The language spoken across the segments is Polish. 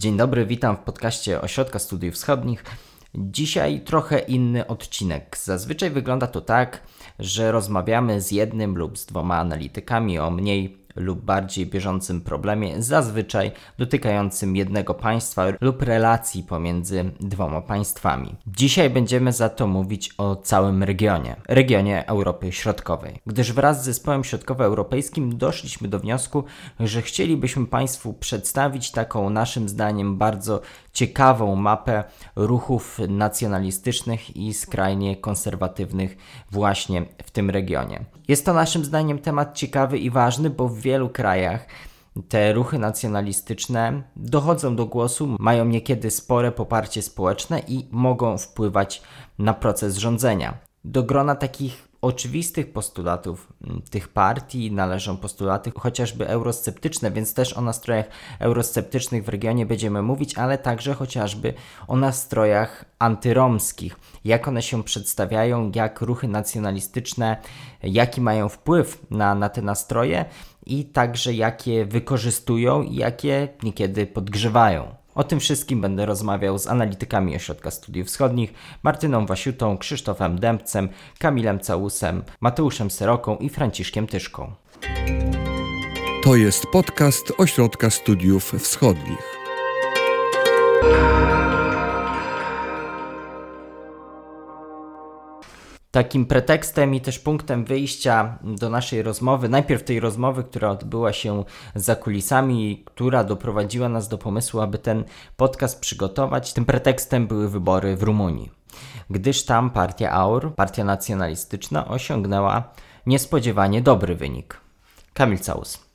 Dzień dobry, witam w podcaście Ośrodka Studiów Wschodnich. Dzisiaj trochę inny odcinek. Zazwyczaj wygląda to tak, że rozmawiamy z jednym lub z dwoma analitykami o mniej lub bardziej bieżącym problemie, zazwyczaj dotykającym jednego państwa lub relacji pomiędzy dwoma państwami. Dzisiaj będziemy za to mówić o całym regionie, regionie Europy Środkowej, gdyż wraz z zespołem środkowoeuropejskim doszliśmy do wniosku, że chcielibyśmy Państwu przedstawić taką naszym zdaniem bardzo ciekawą mapę ruchów nacjonalistycznych i skrajnie konserwatywnych właśnie w tym regionie. Jest to naszym zdaniem temat ciekawy i ważny, bo w wielu krajach te ruchy nacjonalistyczne dochodzą do głosu, mają niekiedy spore poparcie społeczne i mogą wpływać na proces rządzenia. Do grona takich oczywistych postulatów tych partii należą postulaty chociażby eurosceptyczne, więc też o nastrojach eurosceptycznych w regionie będziemy mówić, ale także chociażby o nastrojach antyromskich, jak one się przedstawiają, jak ruchy nacjonalistyczne, jaki mają wpływ na, na te nastroje i także jakie wykorzystują i jakie niekiedy podgrzewają. O tym wszystkim będę rozmawiał z analitykami Ośrodka Studiów Wschodnich, Martyną Wasiutą, Krzysztofem Dębcem, Kamilem Całusem, Mateuszem Seroką i Franciszkiem Tyszką. To jest podcast Ośrodka Studiów Wschodnich. Takim pretekstem i też punktem wyjścia do naszej rozmowy, najpierw tej rozmowy, która odbyła się za kulisami, która doprowadziła nas do pomysłu, aby ten podcast przygotować, tym pretekstem były wybory w Rumunii. Gdyż tam partia AUR, partia nacjonalistyczna, osiągnęła niespodziewanie dobry wynik. Kamil Całus.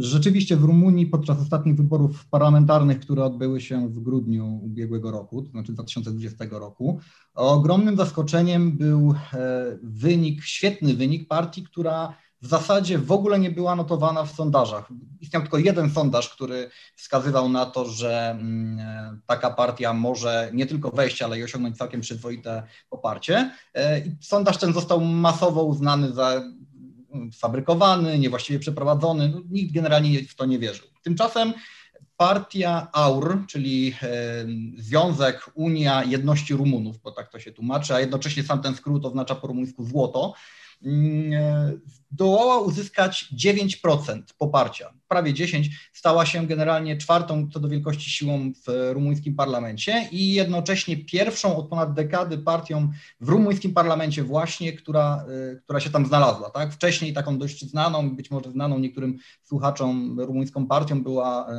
Rzeczywiście w Rumunii podczas ostatnich wyborów parlamentarnych, które odbyły się w grudniu ubiegłego roku, to znaczy 2020 roku, ogromnym zaskoczeniem był e, wynik, świetny wynik partii, która w zasadzie w ogóle nie była notowana w sondażach. Istniał tylko jeden sondaż, który wskazywał na to, że mm, e, taka partia może nie tylko wejść, ale i osiągnąć całkiem przyzwoite poparcie. E, I sondaż ten został masowo uznany za fabrykowany, niewłaściwie przeprowadzony. No, nikt generalnie w to nie wierzył. Tymczasem partia AUR, czyli Związek Unia Jedności Rumunów, bo tak to się tłumaczy, a jednocześnie sam ten skrót oznacza po rumuńsku złoto, zdołała uzyskać 9% poparcia, prawie 10%, stała się generalnie czwartą co do wielkości siłą w rumuńskim parlamencie i jednocześnie pierwszą od ponad dekady partią w rumuńskim parlamencie właśnie, która, y, która się tam znalazła. Tak? Wcześniej taką dość znaną, być może znaną niektórym słuchaczom rumuńską partią była y,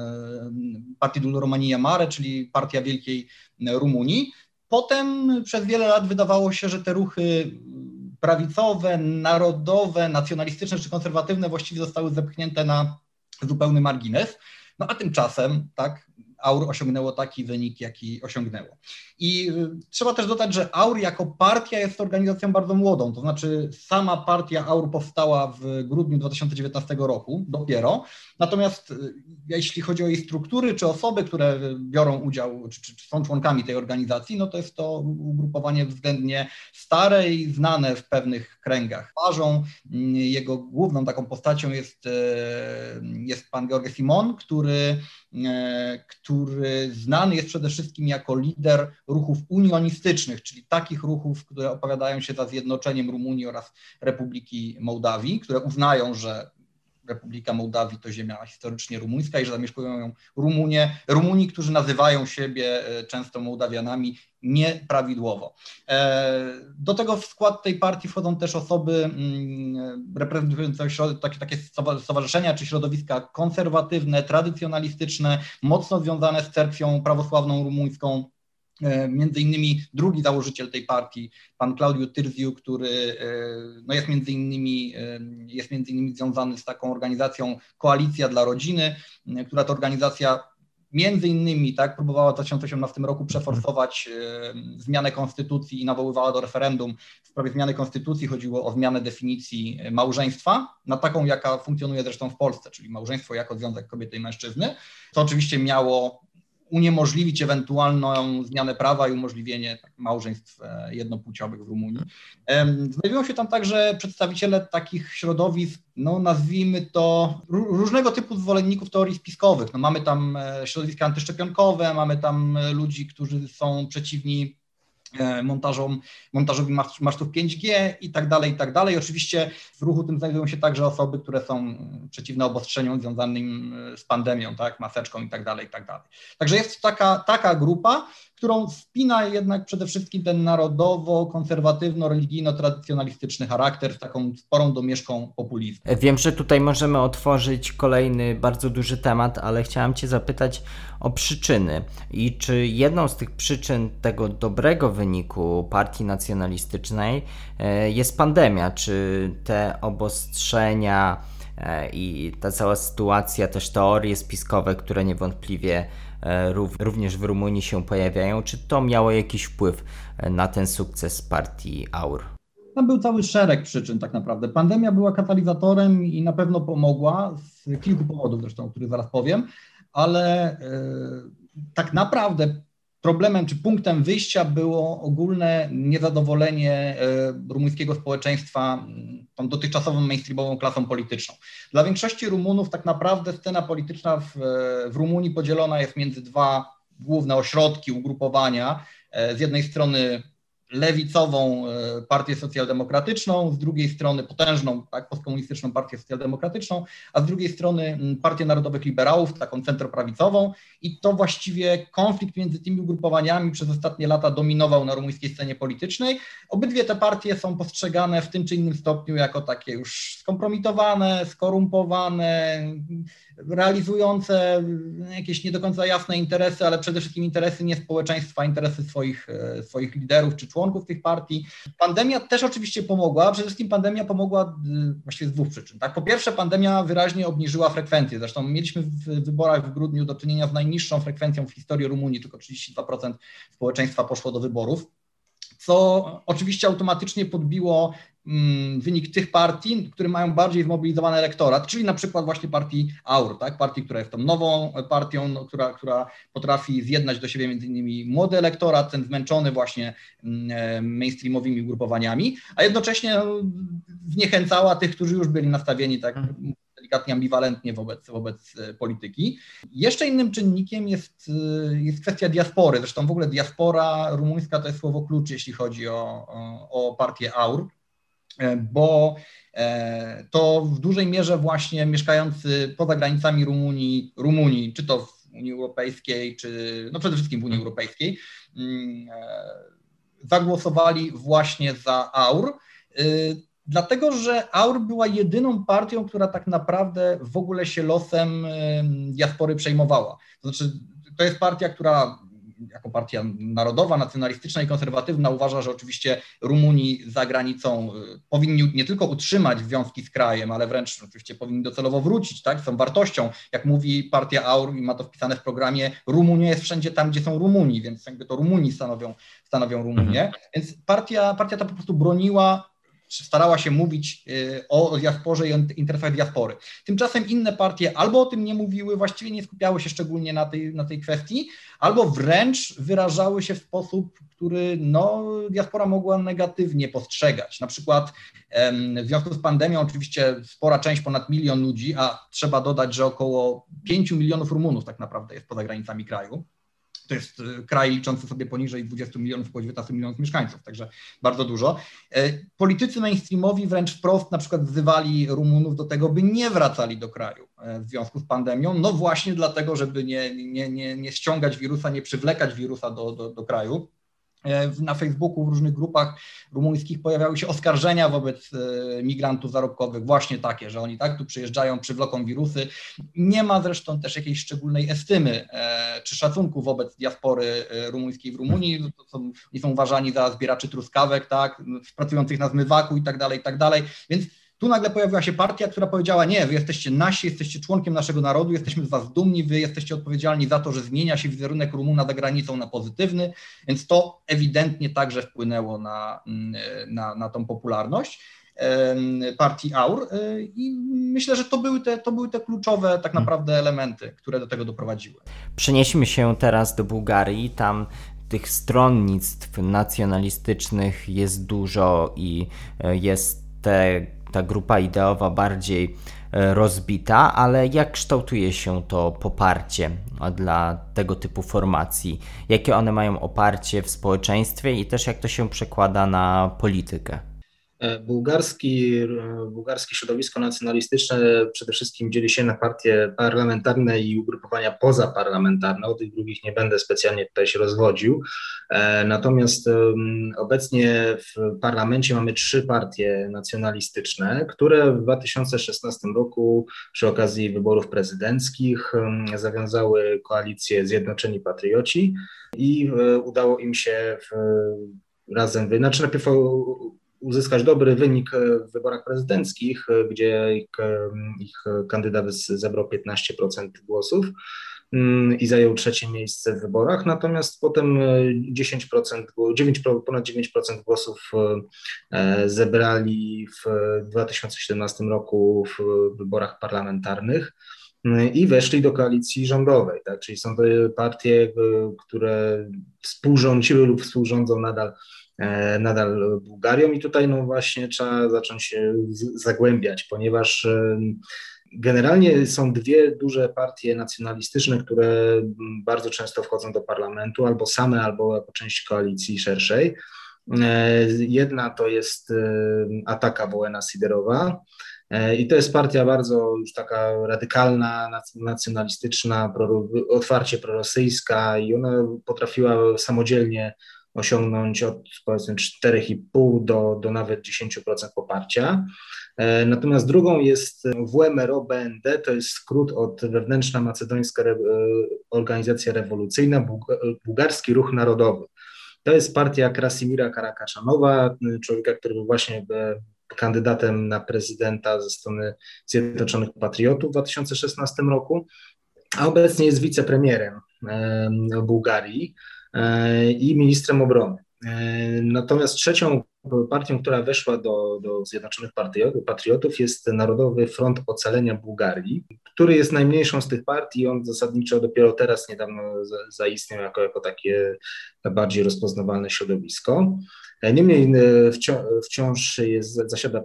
Partidul Romania Mare, czyli Partia Wielkiej Rumunii. Potem przez wiele lat wydawało się, że te ruchy prawicowe, narodowe, nacjonalistyczne czy konserwatywne właściwie zostały zepchnięte na zupełny margines. No a tymczasem, tak, AUR osiągnęło taki wynik, jaki osiągnęło. I y, trzeba też dodać, że AUR jako partia jest organizacją bardzo młodą, to znaczy sama partia AUR powstała w grudniu 2019 roku dopiero, natomiast y, jeśli chodzi o jej struktury czy osoby, które biorą udział, czy, czy, są członkami tej organizacji, no to jest to ugrupowanie względnie stare i znane w pewnych kręgach. Twarzą mm, jego główną taką postacią jest, y, jest pan George Simon, który, który znany jest przede wszystkim jako lider ruchów unionistycznych, czyli takich ruchów, które opowiadają się za zjednoczeniem Rumunii oraz Republiki Mołdawii, które uznają, że Republika Mołdawii to ziemia historycznie rumuńska i że zamieszkują ją Rumunie, Rumuni, którzy nazywają siebie e, często Mołdawianami nieprawidłowo. E, do tego w skład tej partii wchodzą też osoby mm, reprezentujące takie, takie stowarzyszenia czy środowiska konserwatywne, tradycjonalistyczne, mocno związane z cerkwią prawosławną rumuńską. E, między innymi drugi założyciel tej partii, pan Claudio Tyrziu, który e, no jest, między innymi, e, jest między innymi związany z taką organizacją Koalicja dla Rodziny, która to organizacja między innymi tak, próbowała w 2018 roku przeforsować zmianę konstytucji i nawoływała do referendum w sprawie zmiany konstytucji. Chodziło o zmianę definicji małżeństwa, na taką, jaka funkcjonuje zresztą w Polsce, czyli małżeństwo jako związek kobiety i mężczyzny, co oczywiście miało uniemożliwić ewentualną zmianę prawa i umożliwienie małżeństw e, jednopłciowych w Rumunii. Znajdują się tam także przedstawiciele takich środowisk, no nazwijmy to różnego typu zwolenników teorii spiskowych. No, mamy tam e, środowiska antyszczepionkowe, mamy tam ludzi, którzy są przeciwni E, montażom, montażowi masztów 5G i tak dalej, i tak dalej. Oczywiście w ruchu tym znajdują się także osoby, które są przeciwne obostrzeniom związanym e, z pandemią, tak, maseczką i tak dalej, i tak dalej. Także jest taka, taka grupa, którą spina jednak przede wszystkim ten narodowo-konserwatywno-religijno-tradycjonalistyczny charakter z taką sporą domieszką populizmu. Wiem, że tutaj możemy otworzyć kolejny bardzo duży temat, ale chciałam Cię zapytać o przyczyny i czy jedną z tych przyczyn tego dobrego wyniku partii nacjonalistycznej e, jest pandemia, czy te obostrzenia e, i ta cała sytuacja, też teorie spiskowe, które niewątpliwie również w Rumunii się pojawiają. Czy to miało jakiś wpływ e, na ten sukces partii AUR? Tam był cały szereg przyczyn tak naprawdę. Pandemia była katalizatorem i na pewno pomogła z kilku powodów zresztą, o których zaraz powiem, ale yy, tak naprawdę problemem czy punktem wyjścia było ogólne niezadowolenie e, rumuńskiego społeczeństwa tą dotychczasową mainstreamową klasą polityczną. Dla większości Rumunów tak naprawdę scena polityczna w, w Rumunii podzielona jest między dwa główne ośrodki, ugrupowania. E, z jednej strony lewicową e, partię socjaldemokratyczną, z drugiej strony potężną tak, postkomunistyczną partię socjaldemokratyczną, a z drugiej strony partię narodowych liberałów, taką centroprawicową i to właściwie konflikt między tymi ugrupowaniami przez ostatnie lata dominował na rumuńskiej scenie politycznej. Obydwie te partie są postrzegane w tym czy innym stopniu jako takie już skompromitowane, skorumpowane, realizujące jakieś nie do końca jasne interesy, ale przede wszystkim interesy nie społeczeństwa, interesy swoich, e, swoich liderów czy członków tych partii. Pandemia też oczywiście pomogła, przede wszystkim pandemia pomogła e, właściwie z dwóch przyczyn. Tak? Po pierwsze, pandemia wyraźnie obniżyła frekwencję, zresztą mieliśmy w wyborach w grudniu do czynienia z najniższą frekwencją w historii Rumunii, tylko 32% społeczeństwa poszło do wyborów co oczywiście automatycznie podbiło Mm, wynik tych partii, które mają bardziej zmobilizowany elektorat, czyli na przykład właśnie partii AUR, tak? partii, która jest tą nową partią, no, która, która potrafi zjednać do siebie między innymi młody elektorat, ten zmęczony właśnie mm, e, mainstreamowymi ugrupowaniami, a jednocześnie no, zniechęcała tych, którzy już byli nastawieni tak mhm. Delikatnie ambiwalentnie wobec, wobec e, polityki. Jeszcze innym czynnikiem jest, e, jest kwestia diaspory. Zresztą w ogóle diaspora rumuńska to jest słowo klucz, jeśli chodzi o, o, o partię AUR. E, bo to w dużej mierze właśnie mieszkający poza granicami Rumunii, Rumunii, czy to w Unii Europejskiej, czy no przede wszystkim w Unii Europejskiej, mm, zagłosowali właśnie za AUR, dlatego że AUR była jedyną partią, która tak naprawdę w ogóle się losem diaspory przejmowała. To znaczy, to jest partia, która jako partia narodowa, nacjonalistyczna i konserwatywna uważa, że oczywiście Rumuni za granicą y, powinni nie tylko utrzymać związki z krajem, ale wręcz oczywiście powinni docelowo wrócić, tak? Są wartością, jak mówi partia AUR i ma to wpisane w programie, Rumunia jest wszędzie tam, gdzie są Rumuni, więc jakby to Rumuni stanowią, stanowią Rumunię. Mhm. Więc partia, partia ta po prostu broniła starała się mówić y, o diasporze i o interesach diaspory. Tymczasem inne partie albo o tym nie mówiły, właściwie nie skupiały się szczególnie na tej, na tej kwestii, albo wręcz wyrażały się w sposób, który no, diaspora mogła negatywnie postrzegać. Na przykład w związku z pandemią oczywiście spora część, ponad milion ludzi, a trzeba dodać, że około 5 milionów Rumunów tak naprawdę jest poza granicami kraju to jest e, kraj liczący sobie poniżej 20 milionów, około 19 milionów mieszkańców, także bardzo dużo. E, politycy mainstreamowi wręcz wprost na przykład wzywali Rumunów do tego, by nie wracali do kraju e, w związku z pandemią, no właśnie dlatego, żeby nie, nie, nie, nie ściągać wirusa, nie przywlekać wirusa do, do, do kraju. E, na Facebooku, w różnych grupach rumuńskich pojawiały się oskarżenia wobec e, migrantów zarobkowych, właśnie takie, że oni tak tu przyjeżdżają, przywloką wirusy. Nie ma zresztą też jakiejś szczególnej estymy e, czy szacunku wobec diaspory rumuńskiej w Rumunii. No to są, oni są uważani za zbieraczy truskawek, tak, pracujących na zmywaku i tak dalej, i tak dalej. Więc tu nagle pojawiła się partia, która powiedziała: Nie, wy jesteście nasi, jesteście członkiem naszego narodu, jesteśmy z was dumni, wy jesteście odpowiedzialni za to, że zmienia się wizerunek Rumuna za granicą na pozytywny, więc to ewidentnie także wpłynęło na, mm, na, na tą popularność. partii AUR i myślę, że to były te, to były te kluczowe tak hmm. naprawdę elementy, które do tego doprowadziły. Przenieśmy się teraz do Bułgarii, tam tych stronnictw nacjonalistycznych jest dużo i jest te, ta grupa ideowa bardziej E, rozbita, ale jak kształtuje się to poparcie dla tego typu formacji? Jakie one mają oparcie w społeczeństwie i też jak to się przekłada na politykę? E, bułgarski, e, bułgarskie środowisko nacjonalistyczne przede wszystkim dzieli się na partie parlamentarne i ugrupowania pozaparlamentarne. O tych drugich nie będę specjalnie tutaj się rozwodził. E, natomiast obecnie w parlamencie mamy trzy partie nacjonalistyczne, które w 2016 roku przy okazji wyborów prezydenckich zawiązały koalicję Zjednoczeni Patrioci i udało im się razem, znaczy najpierw uzyskać dobry wynik e, w wyborach prezydenckich, e, gdzie ich, e, ich kandydat zebrał 15% głosów mm, i zajął trzecie miejsce w wyborach, natomiast potem 10%, 9, ponad 9% głosów zebrali w 2017 roku w wyborach parlamentarnych mm, i weszli do koalicji rządowej, tak? czyli są to partie, które współrządziły lub współrządzą nadal nadal Bułgarią i tutaj no właśnie trzeba zacząć się zagłębiać, ponieważ generalnie są dwie duże partie nacjonalistyczne, które bardzo często wchodzą do parlamentu albo same, albo jako część koalicji szerszej. E, jedna to jest Ataka Wołena Siderowa, e, i to jest partia bardzo już taka radykalna, nacjonalistyczna, otwarcie prorosyjska i ona potrafiła samodzielnie osiągnąć od powiedzmy 4,5 do, do nawet 10% poparcia. E, natomiast drugą jest WMRO-BND, to jest skrót od Wewnętrzna Macedońska Re Organizacja Rewolucyjna, Bułgarski Ruch Narodowy. To jest partia Krasimira Karakaszanowa, człowieka, który był właśnie kandydatem na prezydenta ze strony Zjednoczonych Patriotów w 2016 roku, a obecnie jest wicepremierem Bułgarii. E, i ministrem obrony. E, natomiast trzecią partią, która weszła do, do Zjednoczonych Patriotów jest Narodowy Front Ocalenia Bułgarii, który jest najmniejszą z tych partii. On zasadniczo dopiero teraz niedawno zaistniał jako, jako takie bardziej rozpoznawalne środowisko. Niemniej e, wciąż jest, zasiada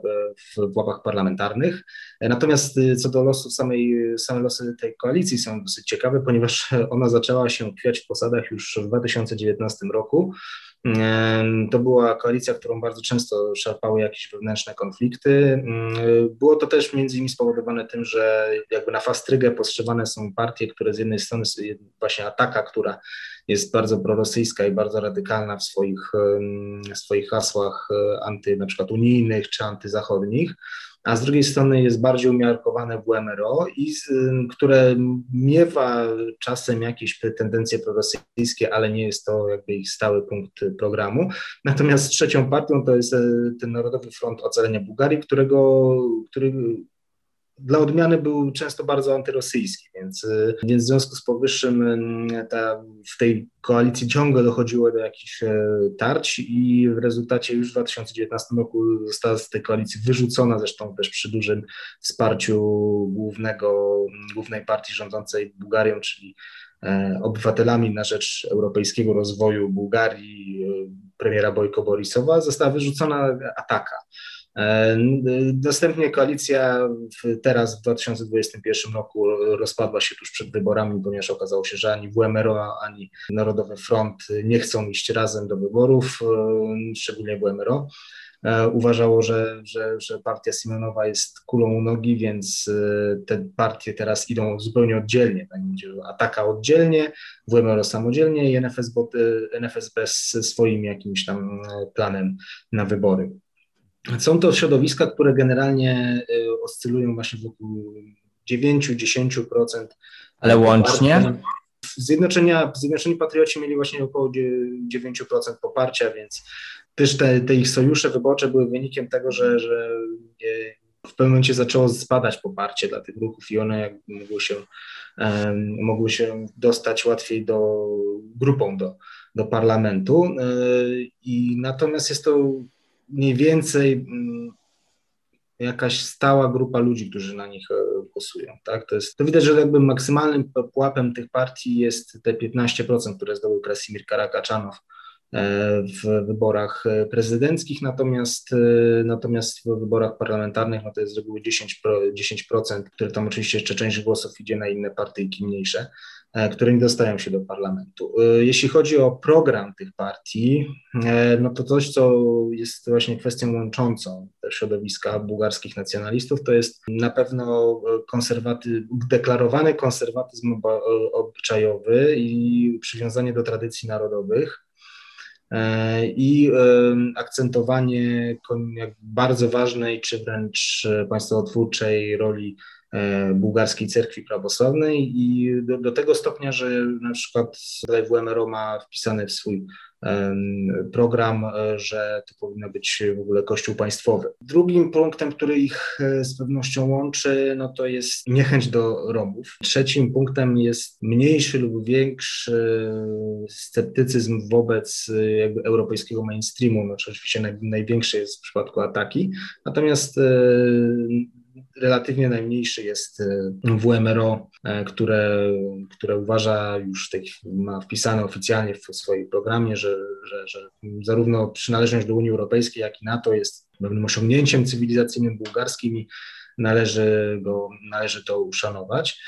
w łapach parlamentarnych. Natomiast e, co do losów samej, same losy tej koalicji są dosyć ciekawe, ponieważ ona zaczęła się kwiać w posadach już w 2019 roku. To była koalicja, którą bardzo często szarpały jakieś wewnętrzne konflikty. Było to też między innymi spowodowane tym, że jakby na fastrygę postrzewane są partie, które z jednej strony właśnie Ataka, która jest bardzo prorosyjska i bardzo radykalna w swoich, w swoich hasłach e, anty, na przykład unijnych czy antyzachodnich, a z drugiej strony jest bardziej umiarkowane w MRO, i które miewa czasem jakieś tendencje prorosyjskie, ale nie jest to jakby ich stały punkt programu. Natomiast trzecią partią to jest e, ten Narodowy Front Ocalenia Bułgarii, którego, który dla odmiany był często bardzo antyrosyjski, więc, y, więc w związku z powyższym y, ta, w tej koalicji ciągle dochodziło do jakichś e, tarć i w rezultacie już w 2019 roku została z tej koalicji wyrzucona, zresztą też przy dużym wsparciu głównego, głównej partii rządzącej Bułgarią, czyli e, obywatelami na rzecz europejskiego rozwoju Bułgarii, premiera Bojko Borisowa, została wyrzucona ataka. E, następnie koalicja teraz w 2021 roku rozpadła się tuż przed wyborami, ponieważ okazało się, że ani WMRO, ani Narodowy Front nie chcą iść razem do wyborów, e, szczególnie WMRO. E, uważało, że, że, że partia Simonowa jest kulą u nogi, więc te partie teraz idą zupełnie oddzielnie. Tak będzie Ataka oddzielnie, WMRO samodzielnie i NFSB, NFSB ze swoim jakimś tam planem na wybory. Są to środowiska, które generalnie y, oscylują właśnie wokół 9-10%. Ale łącznie? Zjednoczenia, Zjednoczeni Patrioci mieli właśnie około 9% poparcia, więc też te, te, ich sojusze wyborcze były wynikiem tego, że, że y, w pewnym momencie zaczęło spadać poparcie dla tych ruchów i one mogły się, um, mogły się dostać łatwiej do grupą do, do parlamentu. Y, I natomiast jest to mniej więcej mm, jakaś stała grupa ludzi, którzy na nich głosują. Tak? To, jest, to widać, że jakby maksymalnym pułapem tych partii jest te 15%, które zdobył Krasimir Karakaczanow E, w wyborach prezydenckich, natomiast, e, natomiast w wyborach parlamentarnych no to jest z reguły 10%, 10%, które tam oczywiście jeszcze część głosów idzie na inne partyjki mniejsze, e, które nie dostają się do parlamentu. Jeśli chodzi o program tych partii, no to coś, co jest właśnie kwestią łączącą środowiska bułgarskich nacjonalistów, to jest na pewno konserwaty, deklarowany konserwatyzm obyczajowy i przywiązanie do tradycji narodowych. E, i akcentowanie bardzo ważnej, czy wręcz państwotwórczej roli e, bułgarskiej cerkwi prawosławnej i do, do, tego stopnia, że na przykład WMRO ma wpisane w swój program, e, że to powinno być w ogóle kościół państwowy. Drugim punktem, który ich e, z pewnością łączy, no to jest niechęć do Romów. Trzecim punktem jest mniejszy lub większy sceptycyzm wobec e, jakby europejskiego mainstreamu. No, oczywiście naj, największy jest w przypadku ataki, natomiast relatywnie najmniejszy jest e, WMRO, e, które, które uważa już tej, ma wpisane oficjalnie w swoim programie, że, że, że zarówno przynależność do Unii Europejskiej, jak i NATO jest pewnym osiągnięciem cywilizacyjnym bułgarskim i należy, go, należy to uszanować.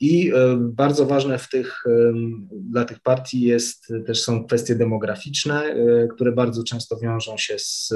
I e, bardzo ważne w tych, dla tych partii jest, też są kwestie demograficzne, e, które bardzo często wiążą się z,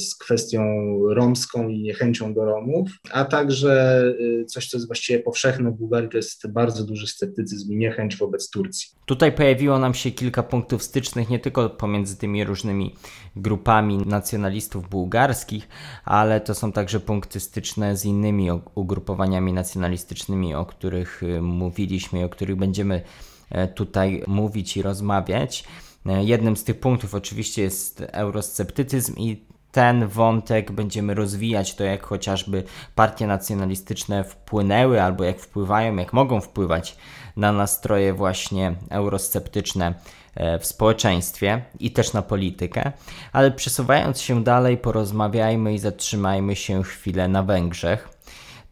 z kwestią romską i niechęcią do Romów, a także e, coś, co jest właściwie powszechne w Bułgarii, to jest bardzo duży sceptycyzm i niechęć wobec Turcji. Tutaj pojawiło nam się kilka punktów stycznych, nie tylko pomiędzy tymi różnymi grupami nacjonalistów bułgarskich, ale to są także punkty styczne z innymi ugrupowaniami nacjonalistycznymi, o których mówiliśmy o których będziemy e, tutaj mówić i rozmawiać. E, jednym z tych punktów oczywiście jest eurosceptycyzm i ten wątek będziemy rozwijać, to jak chociażby partie nacjonalistyczne wpłynęły albo jak wpływają, jak mogą wpływać na nastroje właśnie eurosceptyczne e, w społeczeństwie i też na politykę. Ale przesuwając się dalej, porozmawiajmy i zatrzymajmy się chwilę na Węgrzech.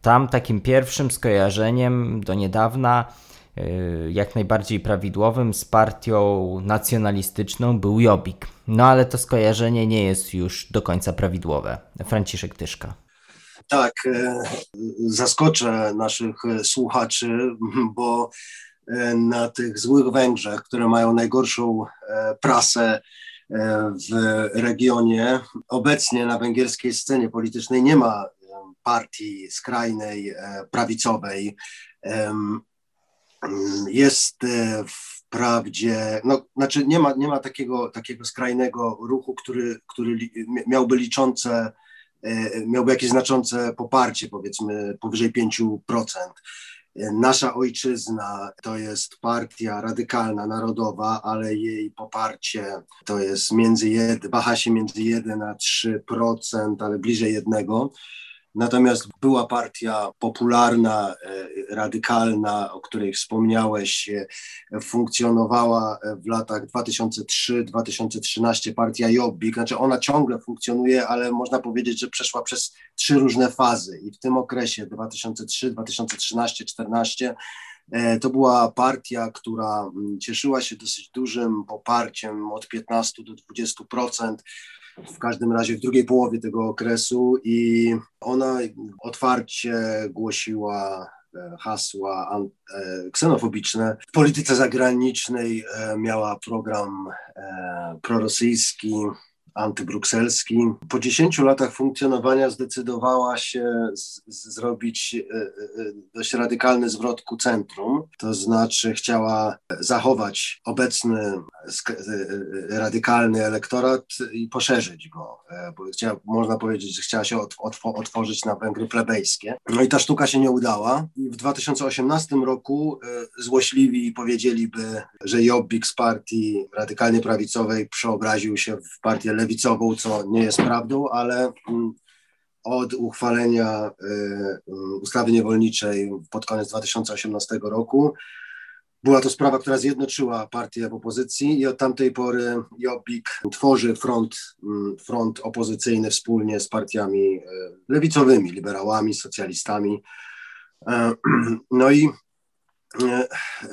Tam takim pierwszym skojarzeniem do niedawna, y, jak najbardziej prawidłowym z partią nacjonalistyczną był Jobbik. No ale to skojarzenie nie jest już do końca prawidłowe. Franciszek Tyszka. Tak, e, zaskoczę naszych słuchaczy, bo e, na tych złych Węgrzech, które mają najgorszą e, prasę w regionie, obecnie na węgierskiej scenie politycznej nie ma partii skrajnej, e, prawicowej. Jest e, wprawdzie, no, znaczy nie ma, nie ma takiego, takiego skrajnego ruchu, który, który miałby liczące, e, miałby jakieś znaczące poparcie, powiedzmy powyżej 5%. Nasza ojczyzna to jest partia radykalna, narodowa, ale jej poparcie to jest między, jed, waha się między 1 a 3%, ale bliżej jednego. Natomiast była partia popularna, e, radykalna, o której wspomniałeś, e, funkcjonowała w latach 2003-2013, partia Jobbik. Znaczy ona ciągle funkcjonuje, ale można powiedzieć, że przeszła przez trzy różne fazy i w tym okresie 2003, 2013, 2014 to była partia, która mm, cieszyła się dosyć dużym poparciem od 15 do 20% w każdym razie w drugiej połowie tego okresu i ona otwarcie głosiła e, hasła e, ksenofobiczne. W polityce zagranicznej e, miała program prorosyjski, antybrukselski. Po 10 latach funkcjonowania zdecydowała się z, z zrobić e, e, dość radykalny zwrot ku centrum, to znaczy chciała zachować obecny e, radykalny elektorat i poszerzyć go, chciała, można powiedzieć, że chciała się otworzyć na Węgry plebejskie. No i ta sztuka się nie udała w 2018 roku złośliwi powiedzieliby, że Jobbik z partii radykalnie prawicowej przeobraził się w partię lewicową, co nie jest prawdą, ale mm, od uchwalenia y, y, ustawy niewolniczej pod koniec 2018 roku była to sprawa, która zjednoczyła partię w opozycji i od tamtej pory Jobbik tworzy front, mm, front opozycyjny wspólnie z partiami e, lewicowymi, liberałami, socjalistami. E, no i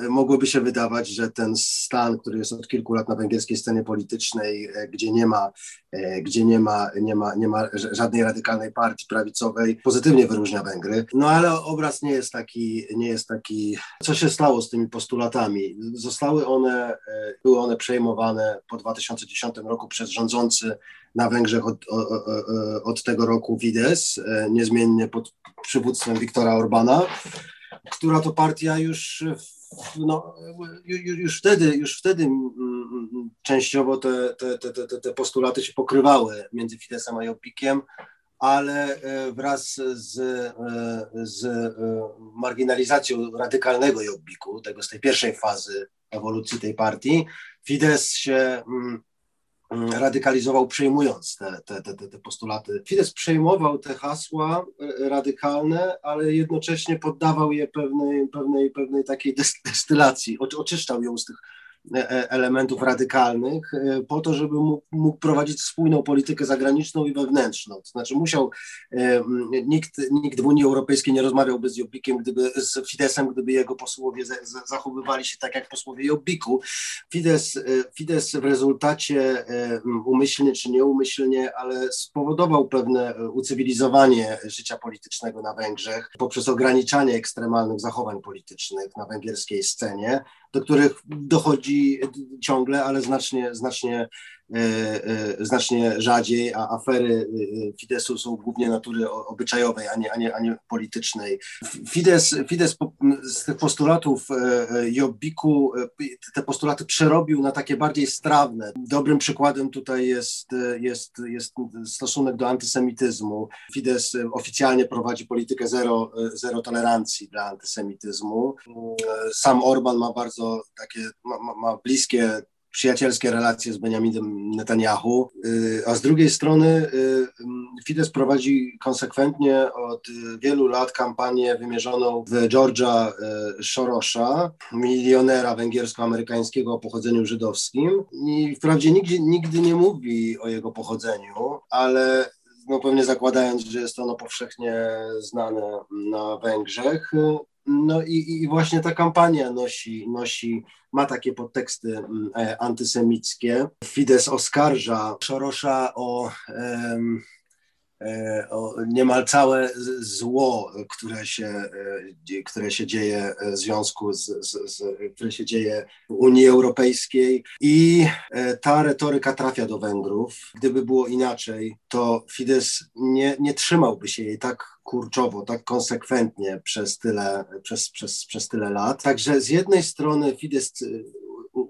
mogłoby się wydawać, że ten stan, który jest od kilku lat na węgierskiej scenie politycznej, e, gdzie nie ma, e, gdzie nie ma, nie ma, nie ma żadnej radykalnej partii prawicowej, pozytywnie wyróżnia Węgry. No ale obraz nie jest taki, nie jest taki. Co się stało z tymi postulatami? Zostały one, były one przejmowane po 2010 roku przez rządzący na Węgrzech od, od tego roku Fidesz, niezmiennie pod przywództwem Viktora Orbana która to partia już, no, już wtedy, już wtedy mm, mm, częściowo te, te, te, te, postulaty się pokrywały między Fidesem a Jopikiem, ale e, wraz z, e, z e, marginalizacją radykalnego Jobbiku, tego z tej pierwszej fazy ewolucji tej partii, Fidesz się Mm, radykalizował, przejmując te, te, te, te postulaty. Fidesz przejmował te hasła e, radykalne, ale jednocześnie poddawał je pewnej, pewnej, pewnej takiej destylacji, oczyszczał ją z tych elementów radykalnych e, po to, żeby mógł, mógł, prowadzić spójną politykę zagraniczną i wewnętrzną. To znaczy musiał, nikt, nikt w Unii Europejskiej nie rozmawiałby z Jobbikiem, gdyby, z Fidesem, gdyby jego posłowie zachowywali się tak jak posłowie Jobbiku. Fidesz, Fidesz w rezultacie umyślnie czy nieumyślnie, ale spowodował pewne ucywilizowanie życia politycznego na Węgrzech poprzez ograniczanie ekstremalnych zachowań politycznych na węgierskiej scenie, do których dochodzi ciągle, ale znacznie, znacznie znacznie rzadziej, a afery e, Fidesu są głównie natury obyczajowej, a nie, a nie, a nie politycznej. Fides, Fides z tych postulatów Jobbiku te postulaty przerobił na takie bardziej strawne. Dobrym przykładem tutaj jest, jest, jest stosunek do antysemityzmu. Fides oficjalnie prowadzi politykę zero, zero tolerancji dla antysemityzmu. Sam Orban ma bardzo takie, ma, ma bliskie przyjacielskie relacje z Benjaminem Netanyahu, y, a z drugiej strony y, Fidesz prowadzi konsekwentnie od wielu lat kampanię wymierzoną w George'a y, Sorosza, milionera węgiersko-amerykańskiego o pochodzeniu żydowskim. I wprawdzie nigdy, nigdy nie mówi o jego pochodzeniu, ale no pewnie zakładając, że jest ono powszechnie znane na Węgrzech, no i, i właśnie ta kampania nosi, nosi, ma takie podteksty mm, e, antysemickie. Fidesz oskarża Szorosza o, niemal całe zło, które się, e, które się dzieje w związku z, z, z, które się dzieje w Unii Europejskiej i ta retoryka trafia do Węgrów. Gdyby było inaczej, to Fidesz nie, nie trzymałby się jej tak kurczowo, tak konsekwentnie przez tyle, przez, przez, przez tyle lat. Także z jednej strony Fidesz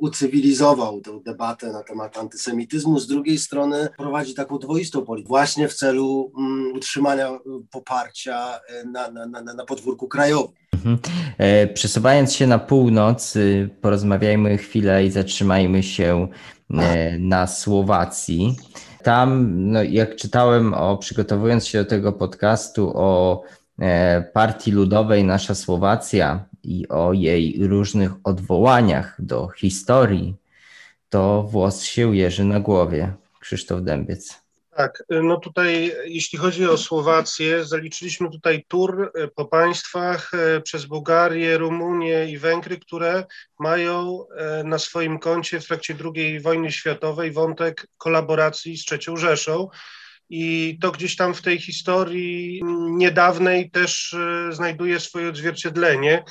ucywilizował tę debatę na temat antysemityzmu, z drugiej strony prowadzi taką dwoistą politykę, właśnie w celu um, utrzymania poparcia y, na, na, na, na podwórku krajowym. Mhm. E, przesuwając się na północ, y, porozmawiajmy chwilę i zatrzymajmy się e, na Słowacji tam, no, jak czytałem o, przygotowując się do tego podcastu o e, Partii Ludowej Nasza Słowacja i o jej różnych odwołaniach do historii, to włos się jeży na głowie. Krzysztof Dębiec. Tak, no tutaj jeśli chodzi o Słowację, zaliczyliśmy tutaj tur e, po państwach e, przez Bułgarię, Rumunię i Węgry, które mają e, na swoim koncie w trakcie II wojny światowej wątek kolaboracji z III Rzeszą. I to gdzieś tam w tej historii niedawnej też znajduje swoje odzwierciedlenie.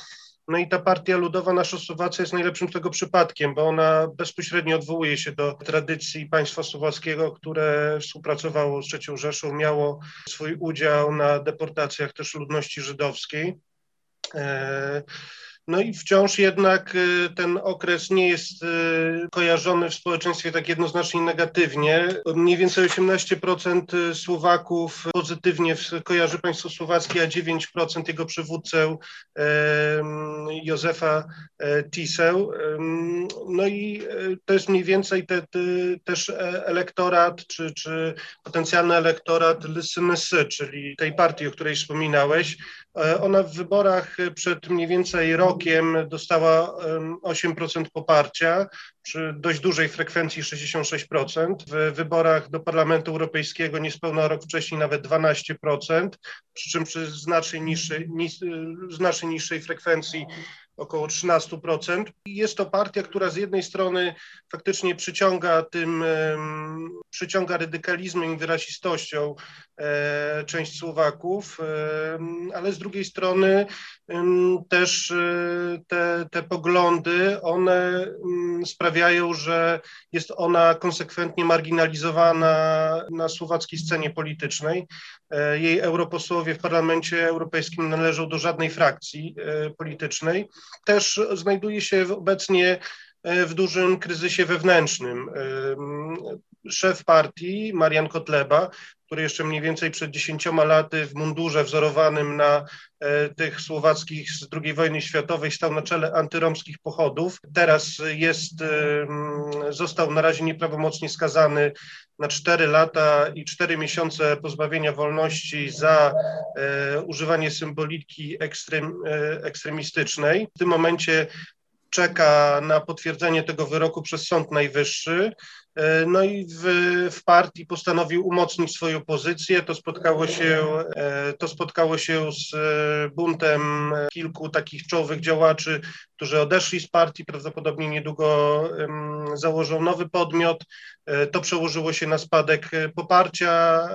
No i ta partia ludowa Nasza Słowacja jest najlepszym tego przypadkiem, bo ona bezpośrednio odwołuje się do tradycji państwa słowackiego, które współpracowało z III Rzeszą, miało swój udział na deportacjach też ludności żydowskiej. No i wciąż jednak y, ten okres nie jest y, kojarzony w społeczeństwie tak jednoznacznie negatywnie. Mniej więcej 18% Słowaków pozytywnie kojarzy państwo słowackie, a 9% jego przywódcę Józefa Tisę. No i to jest mniej więcej te, te, też e, elektorat, czy, czy potencjalny elektorat Lysynysy, czyli tej partii, o której wspominałeś. Ona w wyborach przed mniej więcej rokiem rokiem dostała 8% poparcia przy dość dużej frekwencji 66%. W wyborach do Parlamentu Europejskiego niespełna rok wcześniej nawet 12%, przy czym przy znacznie niższej, znacznie niższej frekwencji około 13%. Jest to partia, która z jednej strony faktycznie przyciąga tym, przyciąga radykalizmem i wyrasistością e, część Słowaków, ale z drugiej strony też e, te, te poglądy, one sprawiają, że jest ona konsekwentnie marginalizowana na słowackiej scenie politycznej. E, jej europosłowie w Parlamencie Europejskim należą do żadnej frakcji politycznej też znajduje się obecnie e, w dużym kryzysie wewnętrznym. E, szef partii, Marian Kotleba, który jeszcze mniej więcej przed dziesięcioma laty w mundurze wzorowanym na e, tych słowackich z II wojny światowej stał na czele antyromskich pochodów. Teraz jest, został na razie nieprawomocnie skazany na cztery lata i cztery miesiące pozbawienia wolności za e, używanie symboliki ekstrem, e, ekstremistycznej. W tym momencie czeka na potwierdzenie tego wyroku przez Sąd Najwyższy. E, no i w, w, partii postanowił umocnić swoją pozycję. To spotkało się, e, to spotkało się z e, buntem kilku takich czołowych działaczy, którzy odeszli z partii, prawdopodobnie niedługo założą nowy podmiot. To przełożyło się na spadek poparcia,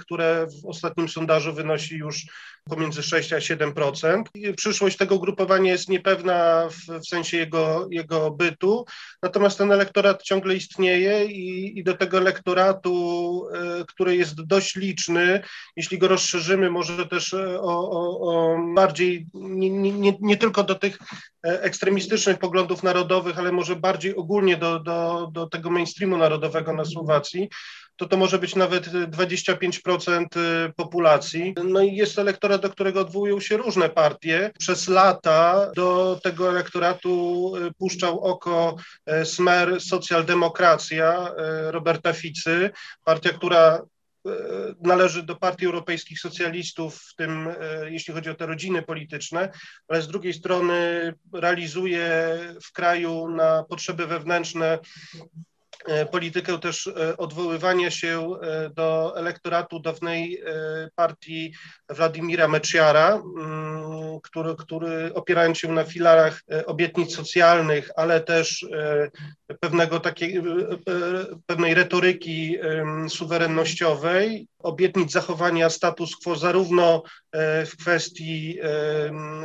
które w ostatnim sondażu wynosi już pomiędzy 6 a 7%. Przyszłość tego ugrupowania jest niepewna w, w sensie jego, jego bytu, natomiast ten elektorat ciągle istnieje i, i do tego elektoratu, e, który jest dość liczny, jeśli go rozszerzymy, może też e, o, o, o bardziej, nie, nie, nie tylko do tych e, ekstremistycznych poglądów narodowych, ale może bardziej ogólnie do, do, do tego mainstreamu narodowego na Słowacji, to to może być nawet 25% y, populacji. No i jest elektorat, do którego odwołują się różne partie. Przez lata do tego elektoratu y, puszczał oko y, Smer Socjaldemokracja Roberta Ficy, partia, która należy do Partii Europejskich Socjalistów, w tym jeśli chodzi o te rodziny polityczne, ale z drugiej strony realizuje w kraju na potrzeby wewnętrzne politykę też e, odwoływania się e, do elektoratu dawnej partii Władimira Meciara, mm, który, który opierając się na filarach obietnic socjalnych, ale też pewnego takiej, pewnej retoryki suwerennościowej, obietnic zachowania status quo zarówno w kwestii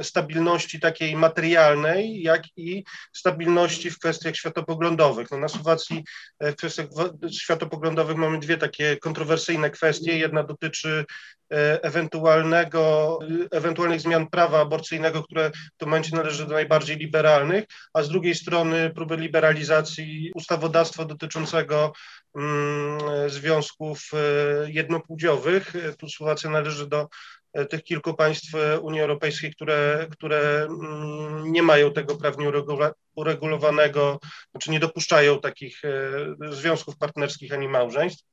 stabilności takiej materialnej, jak i stabilności w kwestiach światopoglądowych. No na Słowacji E, w kwestiach światopoglądowych mamy dwie takie kontrowersyjne kwestie. Jedna dotyczy e, ewentualnego, ewentualnych zmian prawa aborcyjnego, które w tym momencie należy do najbardziej liberalnych, a z drugiej strony próby liberalizacji ustawodawstwa dotyczącego mm, związków e, jednopłciowych. Tu Słowacja należy do tych kilku państw Unii Europejskiej, które, które mm, nie mają tego prawnie uregulowanego, znaczy nie dopuszczają takich e, związków partnerskich ani małżeństw.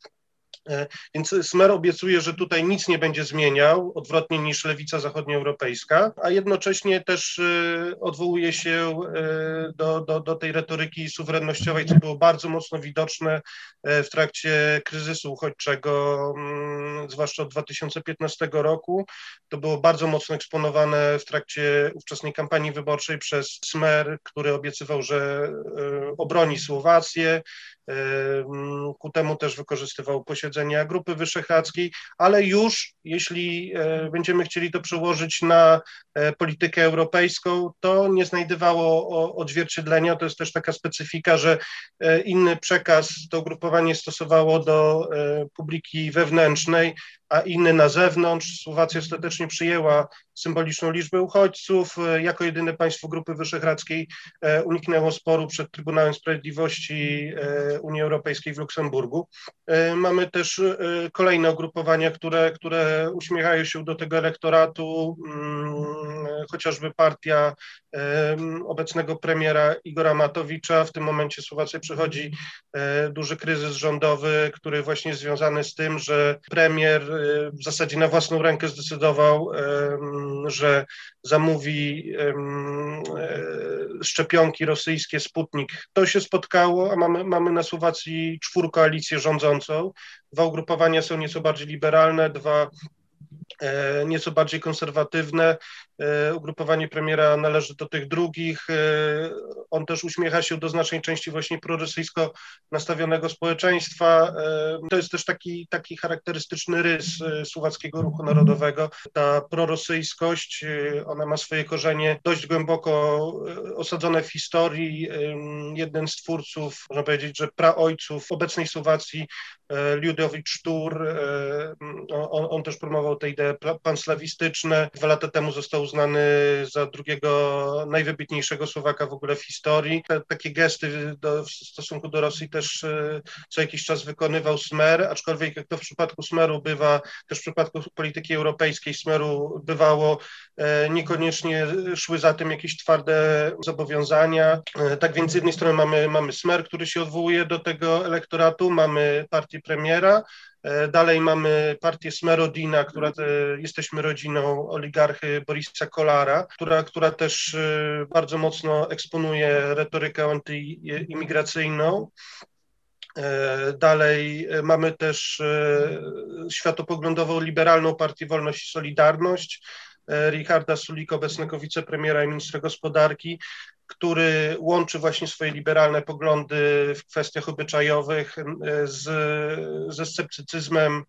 E, więc Smer obiecuje, że tutaj nic nie będzie zmieniał, odwrotnie niż lewica zachodnioeuropejska, a jednocześnie też e, odwołuje się e, do, do, do tej retoryki suwerennościowej, co było bardzo mocno widoczne w trakcie kryzysu uchodźczego, mm, zwłaszcza od 2015 roku. To było bardzo mocno eksponowane w trakcie ówczesnej kampanii wyborczej przez Smer, który obiecywał, że obroni Słowację, Ku temu też wykorzystywał posiedzenia Grupy Wyszehradzkiej, ale już jeśli e, będziemy chcieli to przełożyć na e, politykę europejską, to nie znajdowało odzwierciedlenia. To jest też taka specyfika, że e, inny przekaz to ugrupowanie stosowało do publiki wewnętrznej, a inny na zewnątrz. Słowacja ostatecznie przyjęła symboliczną liczbę uchodźców. E, jako jedyne państwo Grupy Wyszehradzkiej e, uniknęło sporu przed Trybunałem Sprawiedliwości e, Unii Europejskiej w Luksemburgu. Mamy też kolejne ugrupowania, które, które uśmiechają się do tego elektoratu, mm, chociażby partia obecnego premiera Igora Matowicza. W tym momencie Słowacja przechodzi duży kryzys rządowy, który właśnie jest związany z tym, że premier w zasadzie na własną rękę zdecydował, że zamówi e, szczepionki rosyjskie Sputnik. To się spotkało, a mamy, mamy na Słowacji czwórkoalicję rządzącą. Dwa ugrupowania są nieco bardziej liberalne, dwa E, nieco bardziej konserwatywne. E, ugrupowanie premiera należy do tych drugich. E, on też uśmiecha się do znacznej części właśnie prorosyjsko nastawionego społeczeństwa. To jest też taki, taki charakterystyczny rys słowackiego ruchu narodowego. Ta prorosyjskość, ona ma swoje korzenie dość głęboko osadzone w historii. Jeden z twórców, można powiedzieć, że praojców obecnej Słowacji, Ludowicz Sztur, on, on też promował tę ideę panslawistyczne. Dwa lata temu został uznany za drugiego najwybitniejszego Słowaka w ogóle w historii. Te, takie gesty do, w stosunku do Rosji też e, co jakiś czas wykonywał Smer, aczkolwiek jak to w przypadku Smeru bywa, też w przypadku polityki europejskiej Smeru bywało, e, niekoniecznie szły za tym jakieś twarde zobowiązania. E, tak więc z jednej strony mamy, mamy Smer, który się odwołuje do tego elektoratu, mamy partię premiera, dalej mamy partię Smerodina, która e, jesteśmy rodziną oligarchy Borisa Kolara, która, która też e, bardzo mocno eksponuje retorykę antyimigracyjną. Dalej mamy też światopoglądową liberalną partię Wolność i Solidarność, Richarda Sulika, obecnego wicepremiera i ministra gospodarki, który łączy właśnie swoje liberalne poglądy w kwestiach obyczajowych e, z, ze sceptycyzmem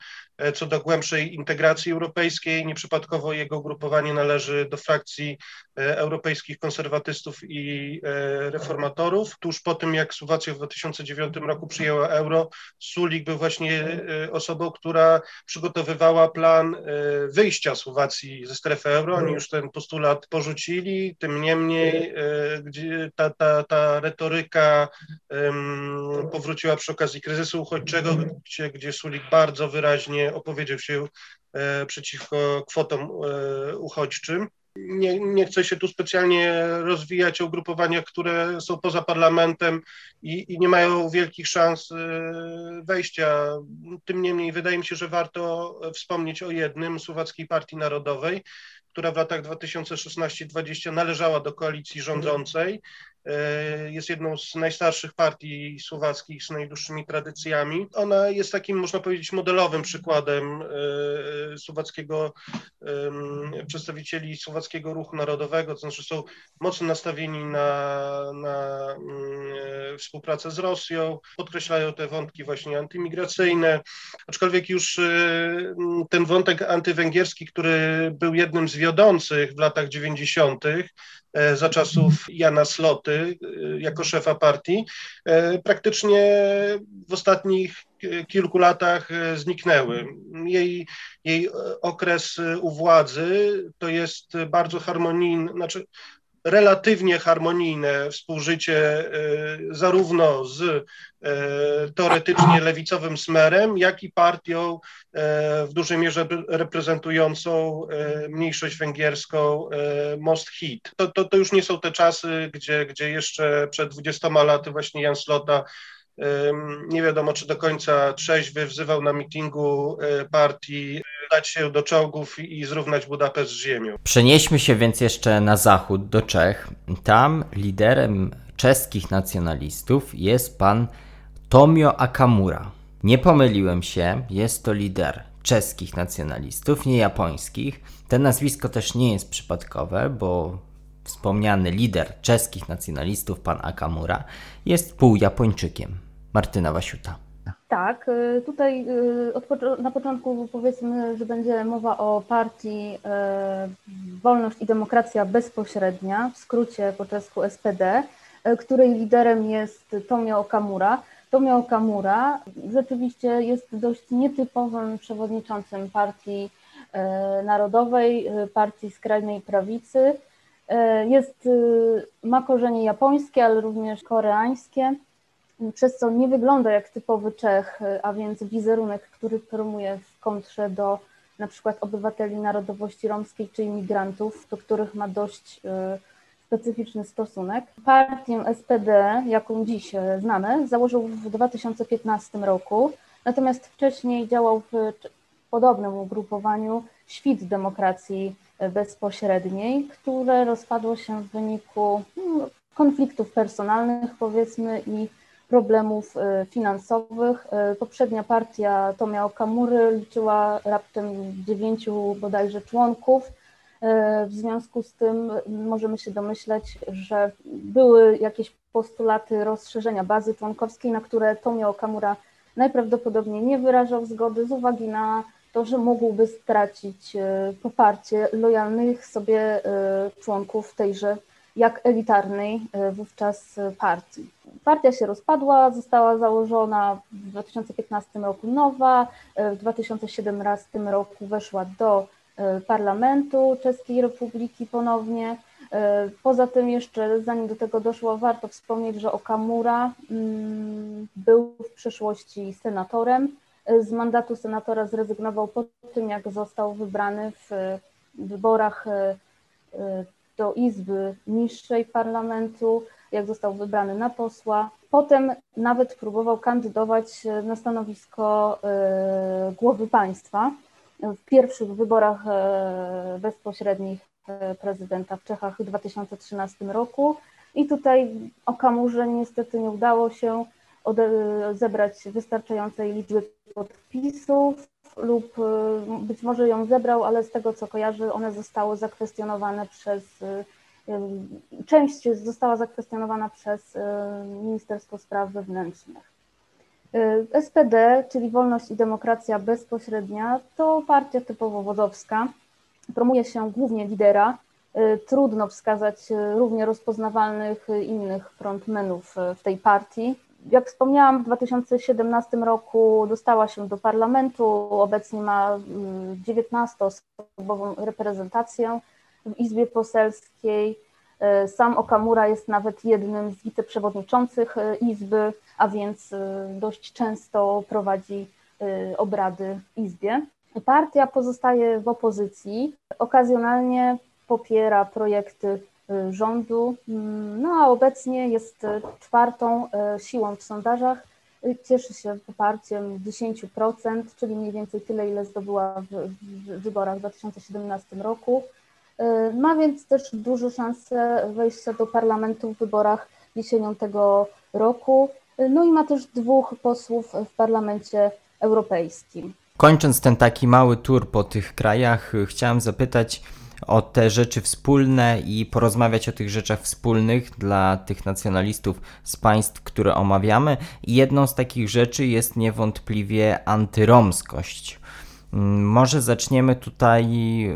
co do głębszej integracji europejskiej. Nieprzypadkowo jego ugrupowanie należy do frakcji e, europejskich konserwatystów i e, reformatorów. Tuż po tym, jak Słowacja w 2009 roku przyjęła euro, Sulik był właśnie osobą, która przygotowywała plan wyjścia Słowacji ze strefy euro. Oni już ten postulat porzucili, tym niemniej ta, ta, ta retoryka powróciła przy okazji kryzysu uchodźczego, gdzie, gdzie Sulik bardzo wyraźnie opowiedział się e, przeciwko kwotom e, uchodźczym. Nie, nie chcę się tu specjalnie rozwijać o ugrupowaniach, które są poza parlamentem i, i, nie mają wielkich szans e, wejścia. Tym niemniej wydaje mi się, że warto wspomnieć o jednym, Słowackiej Partii Narodowej, która w latach 2016-2020 należała do koalicji rządzącej jest jedną z najstarszych partii słowackich z najdłuższymi tradycjami. Ona jest takim, można powiedzieć, modelowym przykładem e, słowackiego, przedstawicieli słowackiego ruchu narodowego, to znaczy są mocno nastawieni na, na mm, współpracę z Rosją, podkreślają te wątki właśnie antymigracyjne, aczkolwiek już e, ten wątek antywęgierski, który był jednym z wiodących w latach 90., E, za czasów Jana Sloty e, jako szefa partii, e, praktycznie w ostatnich kilku latach zniknęły. Jej, jej okres u władzy to jest bardzo harmonijny, znaczy relatywnie harmonijne współżycie zarówno z teoretycznie lewicowym smerem, jak i partią w dużej mierze reprezentującą mniejszość węgierską Most Hit. To, to, to już nie są te czasy, gdzie, gdzie jeszcze przed 20 laty właśnie Jan Slota nie wiadomo czy do końca trzeźwy wzywał na mitingu partii dać się do czołgów i zrównać Budapeszt z ziemią. Przenieśmy się więc jeszcze na zachód do Czech. Tam liderem czeskich nacjonalistów jest pan Tomio Akamura. Nie pomyliłem się, jest to lider czeskich nacjonalistów, nie japońskich. To nazwisko też nie jest przypadkowe, bo wspomniany lider czeskich nacjonalistów, pan Akamura, jest pół-Japończykiem. Martyna Wasiuta. Tak, y, tutaj y, na początku powiedzmy, że będzie mowa o partii y, Wolność i Demokracja Bezpośrednia, w skrócie po czesku SPD, której liderem jest Tomio Okamura. Tomio Okamura rzeczywiście jest dość nietypowym przewodniczącym partii narodowej, partii skrajnej prawicy. Jest, ma korzenie japońskie, ale również koreańskie przez co nie wygląda jak typowy Czech, a więc wizerunek, który promuje w kontrze do na przykład obywateli narodowości romskiej czy imigrantów, do których ma dość specyficzny stosunek. Partię SPD, jaką dziś znamy, założył w 2015 roku, natomiast wcześniej działał w podobnym ugrupowaniu Świt Demokracji Bezpośredniej, które rozpadło się w wyniku no, konfliktów personalnych, powiedzmy, i problemów e, finansowych. E, poprzednia partia Tomia Okamury liczyła raptem dziewięciu bodajże członków. E, w związku z tym możemy się domyśleć, że były jakieś postulaty rozszerzenia bazy członkowskiej, na które Tomio Okamura najprawdopodobniej nie wyrażał zgody z uwagi na to, że mógłby stracić poparcie lojalnych sobie członków tejże jak elitarnej e, wówczas partii. Partia się rozpadła, została założona w 2015 roku nowa, e, w 2017 roku weszła do e, parlamentu Czeskiej Republiki ponownie. Poza tym jeszcze, zanim do tego doszło, warto wspomnieć, że Okamura mm, był w przeszłości senatorem. Z mandatu senatora zrezygnował po tym, jak został wybrany w wyborach do Izby Niższej Parlamentu, jak został wybrany na posła. Potem nawet próbował kandydować na stanowisko e, głowy państwa w pierwszych wyborach e, bezpośrednich e, prezydenta w Czechach w 2013 roku. I tutaj Okamurze niestety nie udało się zebrać wystarczającej liczby podpisów lub y, być może ją zebrał, ale z tego co kojarzę, one zostały zakwestionowane przez, y, część została zakwestionowana przez Ministerstwo Spraw Wewnętrznych. SPD, czyli Wolność i Demokracja Bezpośrednia, to partia typowo wodowska. Promuje się głównie lidera. Trudno wskazać równie rozpoznawalnych innych frontmenów w tej partii. Jak wspomniałam, w 2017 roku dostała się do parlamentu, obecnie ma 19-osobową mm, reprezentację w Izbie Poselskiej. E, sam Okamura jest nawet jednym z wiceprzewodniczących e, Izby, a więc e, dość często prowadzi obrady w Izbie. Partia pozostaje w opozycji, okazjonalnie popiera projekty rządu, mm, no a obecnie jest y, czwartą y, siłą w sondażach. Cieszy się poparciem 10%, czyli mniej więcej tyle, ile zdobyła w, w wyborach w 2017 roku. Ma więc też duże szanse wejścia do parlamentu w wyborach jesienią tego roku. No i ma też dwóch posłów w parlamencie europejskim. Kończąc ten taki mały tour po tych krajach, chciałem zapytać, o te rzeczy wspólne i porozmawiać o tych rzeczach wspólnych dla tych nacjonalistów z państw, które omawiamy. I jedną z takich rzeczy jest niewątpliwie antyromskość. Mm, może zaczniemy tutaj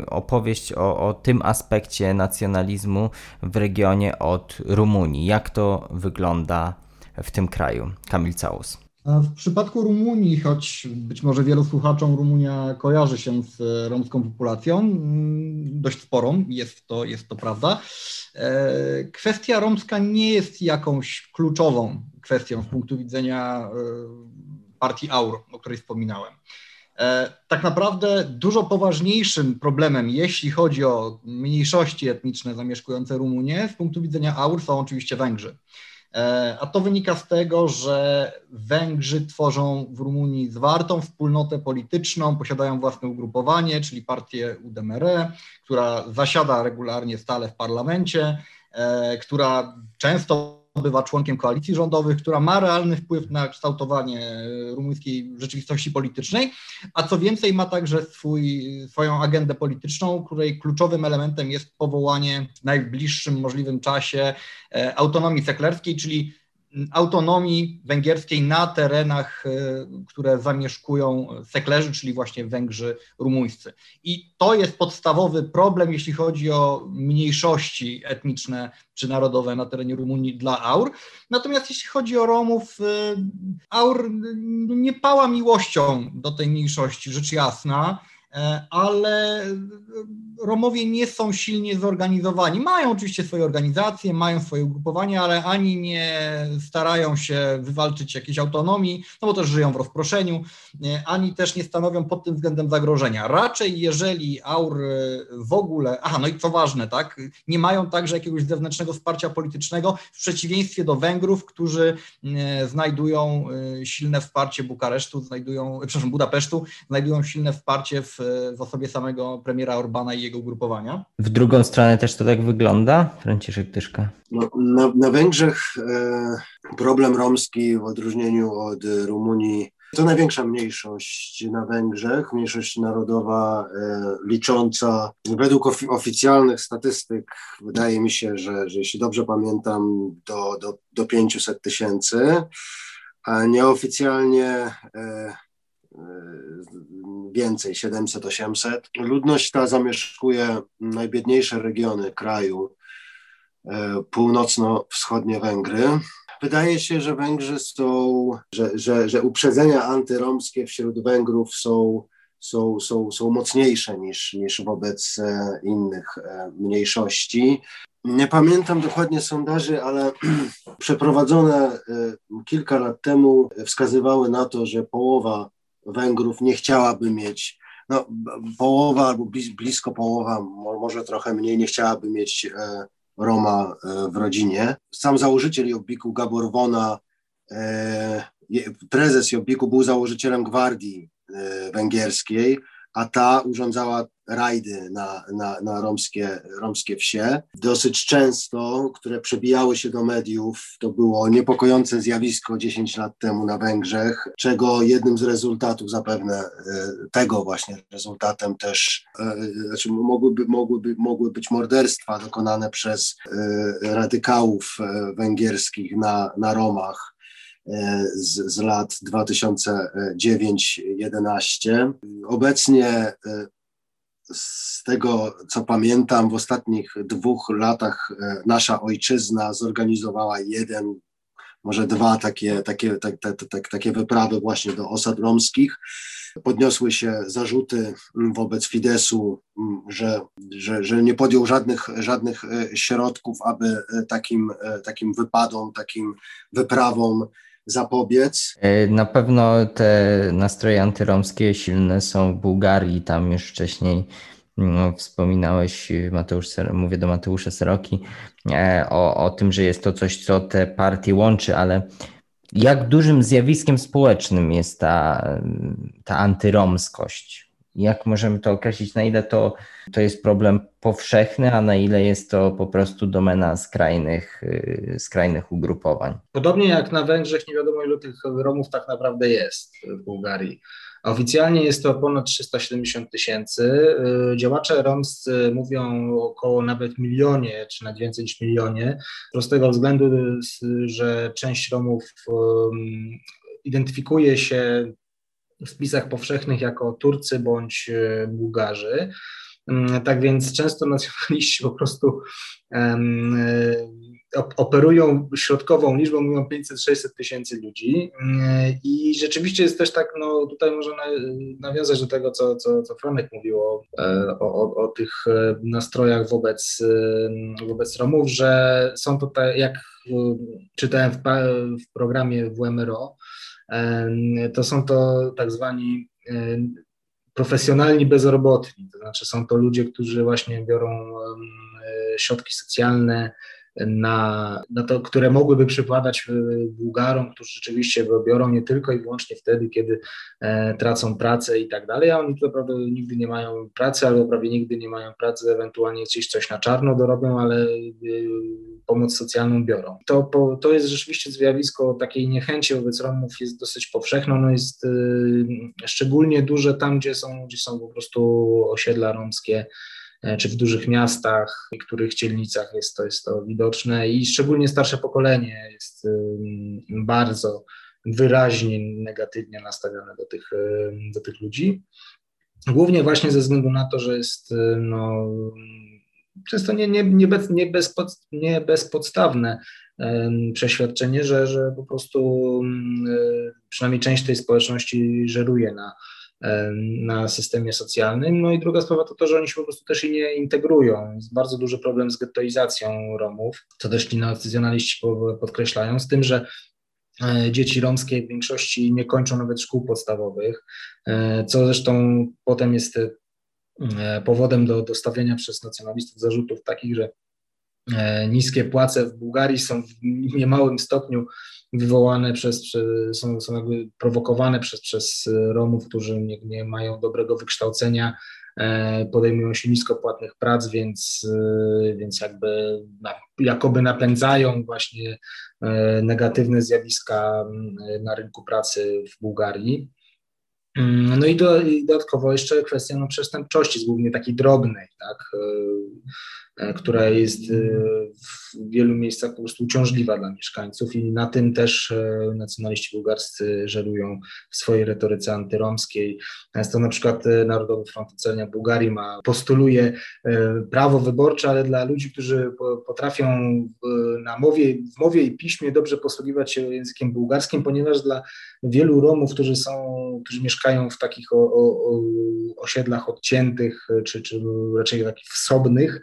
opowieść o, o tym aspekcie nacjonalizmu w regionie od Rumunii. Jak to wygląda w tym kraju? Kamil Całus. W przypadku Rumunii, choć być może wielu słuchaczom Rumunia kojarzy się z romską populacją, mm, dość sporą, jest to, jest to prawda, e, kwestia romska nie jest jakąś kluczową kwestią z punktu widzenia e, partii AUR, o której wspominałem. E, tak naprawdę dużo poważniejszym problemem, jeśli chodzi o mniejszości etniczne zamieszkujące Rumunię, z punktu widzenia AUR są oczywiście Węgrzy. E, a to wynika z tego, że Węgrzy tworzą w Rumunii zwartą wspólnotę polityczną, posiadają własne ugrupowanie, czyli partię UDMR, która zasiada regularnie stale w parlamencie, e, która często bywa członkiem koalicji rządowych, która ma realny wpływ na kształtowanie rumuńskiej rzeczywistości politycznej, a co więcej ma także swój, swoją agendę polityczną, której kluczowym elementem jest powołanie w najbliższym możliwym czasie e, autonomii seklerskiej, czyli autonomii węgierskiej na terenach, e, które zamieszkują seklerzy, czyli właśnie Węgrzy rumuńscy. I to jest podstawowy problem, jeśli chodzi o mniejszości etniczne czy narodowe na terenie Rumunii dla Aur. Natomiast jeśli chodzi o Romów, e, Aur nie pała miłością do tej mniejszości, rzecz jasna. E, ale Romowie nie są silnie zorganizowani. Mają oczywiście swoje organizacje, mają swoje ugrupowania, ale ani nie starają się wywalczyć jakiejś autonomii, no bo też żyją w rozproszeniu, ani też nie stanowią pod tym względem zagrożenia. Raczej jeżeli AUR w ogóle, aha, no i co ważne, tak, nie mają także jakiegoś zewnętrznego wsparcia politycznego, w przeciwieństwie do Węgrów, którzy znajdują e, silne wsparcie Bukaresztu, znajdują, przepraszam, Budapesztu, znajdują silne wsparcie w w osobie samego premiera Orbana i jego ugrupowania. W drugą stronę też to tak wygląda, Franciszek Tyszka? No, na, na Węgrzech e, problem romski w odróżnieniu od Rumunii to największa mniejszość na Węgrzech, mniejszość narodowa e, licząca według ofi oficjalnych statystyk, wydaje mi się, że, że jeśli dobrze pamiętam, do, do, do 500 tysięcy, a nieoficjalnie e, więcej, 700-800. Ludność ta zamieszkuje najbiedniejsze regiony kraju, e, północno-wschodnie Węgry. Wydaje się, że Węgrzy są, że, że, że uprzedzenia antyromskie wśród Węgrów są, są, są, są mocniejsze niż, niż wobec e, innych e, mniejszości. Nie pamiętam dokładnie sondaży, ale przeprowadzone kilka lat temu wskazywały na to, że połowa Węgrów nie chciałaby mieć, no, połowa albo blisko połowa, może trochę mniej, nie chciałaby mieć e, Roma e, w rodzinie. Sam założyciel Jobbiku, Gabor Wona, e, prezes Jobbiku był założycielem gwardii węgierskiej, a ta urządzała rajdy na, na, na romskie, romskie wsie. Dosyć często, które przebijały się do mediów, to było niepokojące zjawisko 10 lat temu na Węgrzech, czego jednym z rezultatów zapewne e, tego właśnie rezultatem też, e, znaczy mogłyby, mogłyby, mogły być morderstwa dokonane przez e, radykałów węgierskich na, na Romach z, z lat 2009-11. Obecnie z tego, co pamiętam, w ostatnich dwóch latach e, nasza ojczyzna zorganizowała jeden, może dwa takie, takie, tak, tak, tak, takie wyprawy właśnie do osad romskich. Podniosły się zarzuty wobec Fidesu, że, że, że nie podjął żadnych, żadnych e, środków, aby e, takim, takim wypadom, takim wyprawom zapobiec. E, na pewno te nastroje antyromskie silne są w Bułgarii, tam już wcześniej no, wspominałeś, Mateusz, mówię do Mateusza Seroki, e, o, o tym, że jest to coś, co te partie łączy, ale jak dużym zjawiskiem społecznym jest ta, ta antyromskość? Jak możemy to określić, na ile to, to jest problem powszechny, a na ile jest to po prostu domena skrajnych, y, skrajnych ugrupowań. Podobnie jak na Węgrzech, nie wiadomo ilu tych Romów tak naprawdę jest w Bułgarii. Oficjalnie jest to ponad 370 tysięcy. Y, działacze romscy mówią około nawet milionie, czy nawet więcej niż milionie, z prostego względu, że część Romów identyfikuje się w spisach powszechnych jako Turcy bądź e, Bułgarzy. Mm, tak więc często nacjonaliści po prostu um, operują środkową liczbą, mówią 500-600 tysięcy ludzi mm, i rzeczywiście jest też tak, no tutaj można nawiązać do tego, co, co, co Franek mówił o, o, o tych nastrojach wobec, wobec Romów, że są tutaj, jak czytałem w, w programie WMRO, to są to tak zwani profesjonalni bezrobotni, to znaczy są to ludzie, którzy właśnie biorą środki socjalne na, na to, które mogłyby przypadać Bułgarom, którzy rzeczywiście biorą nie tylko i wyłącznie wtedy, kiedy e, tracą pracę i tak dalej, a oni to naprawdę nigdy nie mają pracy, albo prawie nigdy nie mają pracy, ewentualnie gdzieś coś na czarno dorobią, ale e, pomoc socjalną biorą. To, to jest rzeczywiście zjawisko takiej niechęci wobec Romów jest dosyć powszechne, ono jest e, szczególnie duże tam, gdzie są, gdzie są po prostu osiedla romskie, E, czy w dużych miastach, w niektórych dzielnicach jest to, jest to widoczne i szczególnie starsze pokolenie jest bardzo wyraźnie negatywnie nastawione do tych, do tych ludzi. Głównie właśnie ze względu na to, że jest no, często nie, nie, nie, bez, nie, bezpod, nie bezpodstawne przeświadczenie, że, że po prostu przynajmniej część tej społeczności żeruje na, na systemie socjalnym. No i druga sprawa to to, że oni się po prostu też i nie integrują. Jest bardzo duży problem z gettoizacją Romów, co też ci nacjonaliści podkreślają, z tym, że e, dzieci romskie w większości nie kończą nawet szkół podstawowych, e, co zresztą potem jest e, powodem do, do stawiania przez nacjonalistów zarzutów takich, że niskie płace w Bułgarii są w niemałym stopniu wywołane przez, są, są jakby prowokowane przez, przez Romów, którzy nie, nie mają dobrego wykształcenia, e, podejmują się niskopłatnych prac, więc, e, więc jakby na, jakoby napędzają właśnie e, negatywne zjawiska na rynku pracy w Bułgarii. Mm, no i, do, i dodatkowo jeszcze kwestia no, przestępczości, głównie takiej drobnej, tak, która jest e, w wielu miejscach po prostu uciążliwa dla mieszkańców i na tym też e, nacjonaliści bułgarscy żerują w swojej retoryce antyromskiej. To na przykład Narodowy Front Ocalenia Bułgarii ma, postuluje prawo wyborcze, ale dla ludzi, którzy potrafią na mowie, w mowie i piśmie dobrze posługiwać się językiem bułgarskim, ponieważ dla wielu Romów, którzy są, którzy mieszkają w takich o, o, osiedlach odciętych, czy, czy raczej takich wsobnych,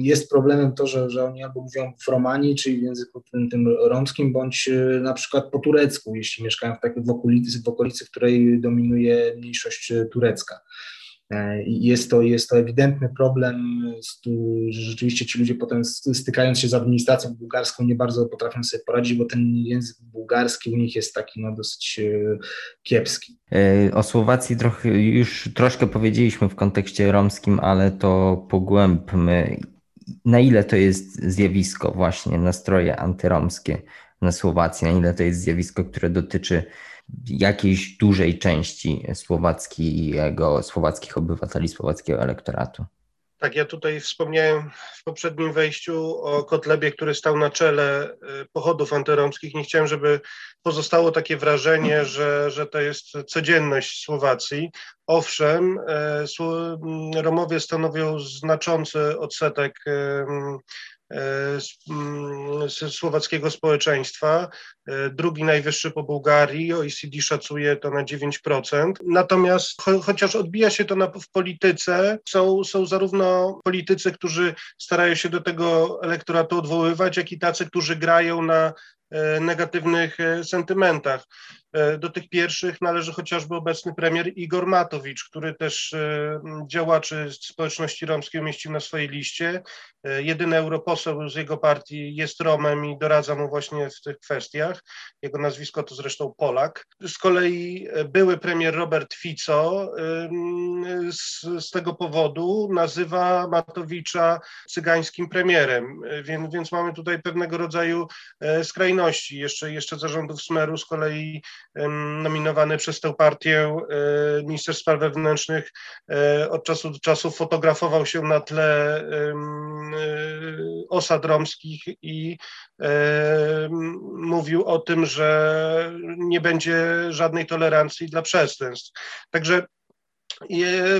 jest problemem to, że, że oni albo mówią w romanii, czyli w języku tym, tym romskim, bądź e, na przykład po turecku, jeśli mieszkają w, takiej, w, okolicy, w okolicy, w której dominuje mniejszość e, turecka. E, jest to, jest to ewidentny problem, że rzeczywiście ci ludzie potem stykając się z administracją bułgarską nie bardzo potrafią sobie poradzić, bo ten język bułgarski u nich jest taki no, dosyć e, kiepski. E, o Słowacji trochę, już troszkę powiedzieliśmy w kontekście romskim, ale to pogłębmy. Na ile to jest zjawisko właśnie, nastroje antyromskie na Słowacji, na ile to jest zjawisko, które dotyczy jakiejś dużej części słowackiego, słowackich obywateli, słowackiego elektoratu. Tak, ja tutaj wspomniałem w poprzednim wejściu o Kotlebie, który stał na czele y, pochodów antyromskich. Nie chciałem, żeby pozostało takie wrażenie, że, że to jest codzienność Słowacji. Owszem, y, Romowie stanowią znaczący odsetek y, słowackiego społeczeństwa, e, drugi najwyższy po Bułgarii, OECD szacuje to na 9%. Natomiast cho chociaż odbija się to na, w polityce, są, są zarówno politycy, którzy starają się do tego elektoratu odwoływać, jak i tacy, którzy grają na e, negatywnych sentymentach. E, do tych pierwszych należy chociażby obecny premier Igor Matowicz, który też e, działaczy społeczności romskiej umieścił na swojej liście. E, jedyny europoseł z jego partii jest Romem i doradza mu właśnie w tych kwestiach. Jego nazwisko to zresztą Polak. Z kolei były premier Robert Fico z, z tego powodu nazywa Matowicza cygańskim premierem, więc, więc mamy tutaj pewnego rodzaju skrajności. Jeszcze, jeszcze zarządów Smeru z kolei nominowany przez tę partię e, minister spraw wewnętrznych e, od czasu do czasu fotografował się na tle e, osad romskich i mówił o tym, że nie będzie żadnej tolerancji dla przestępstw. Także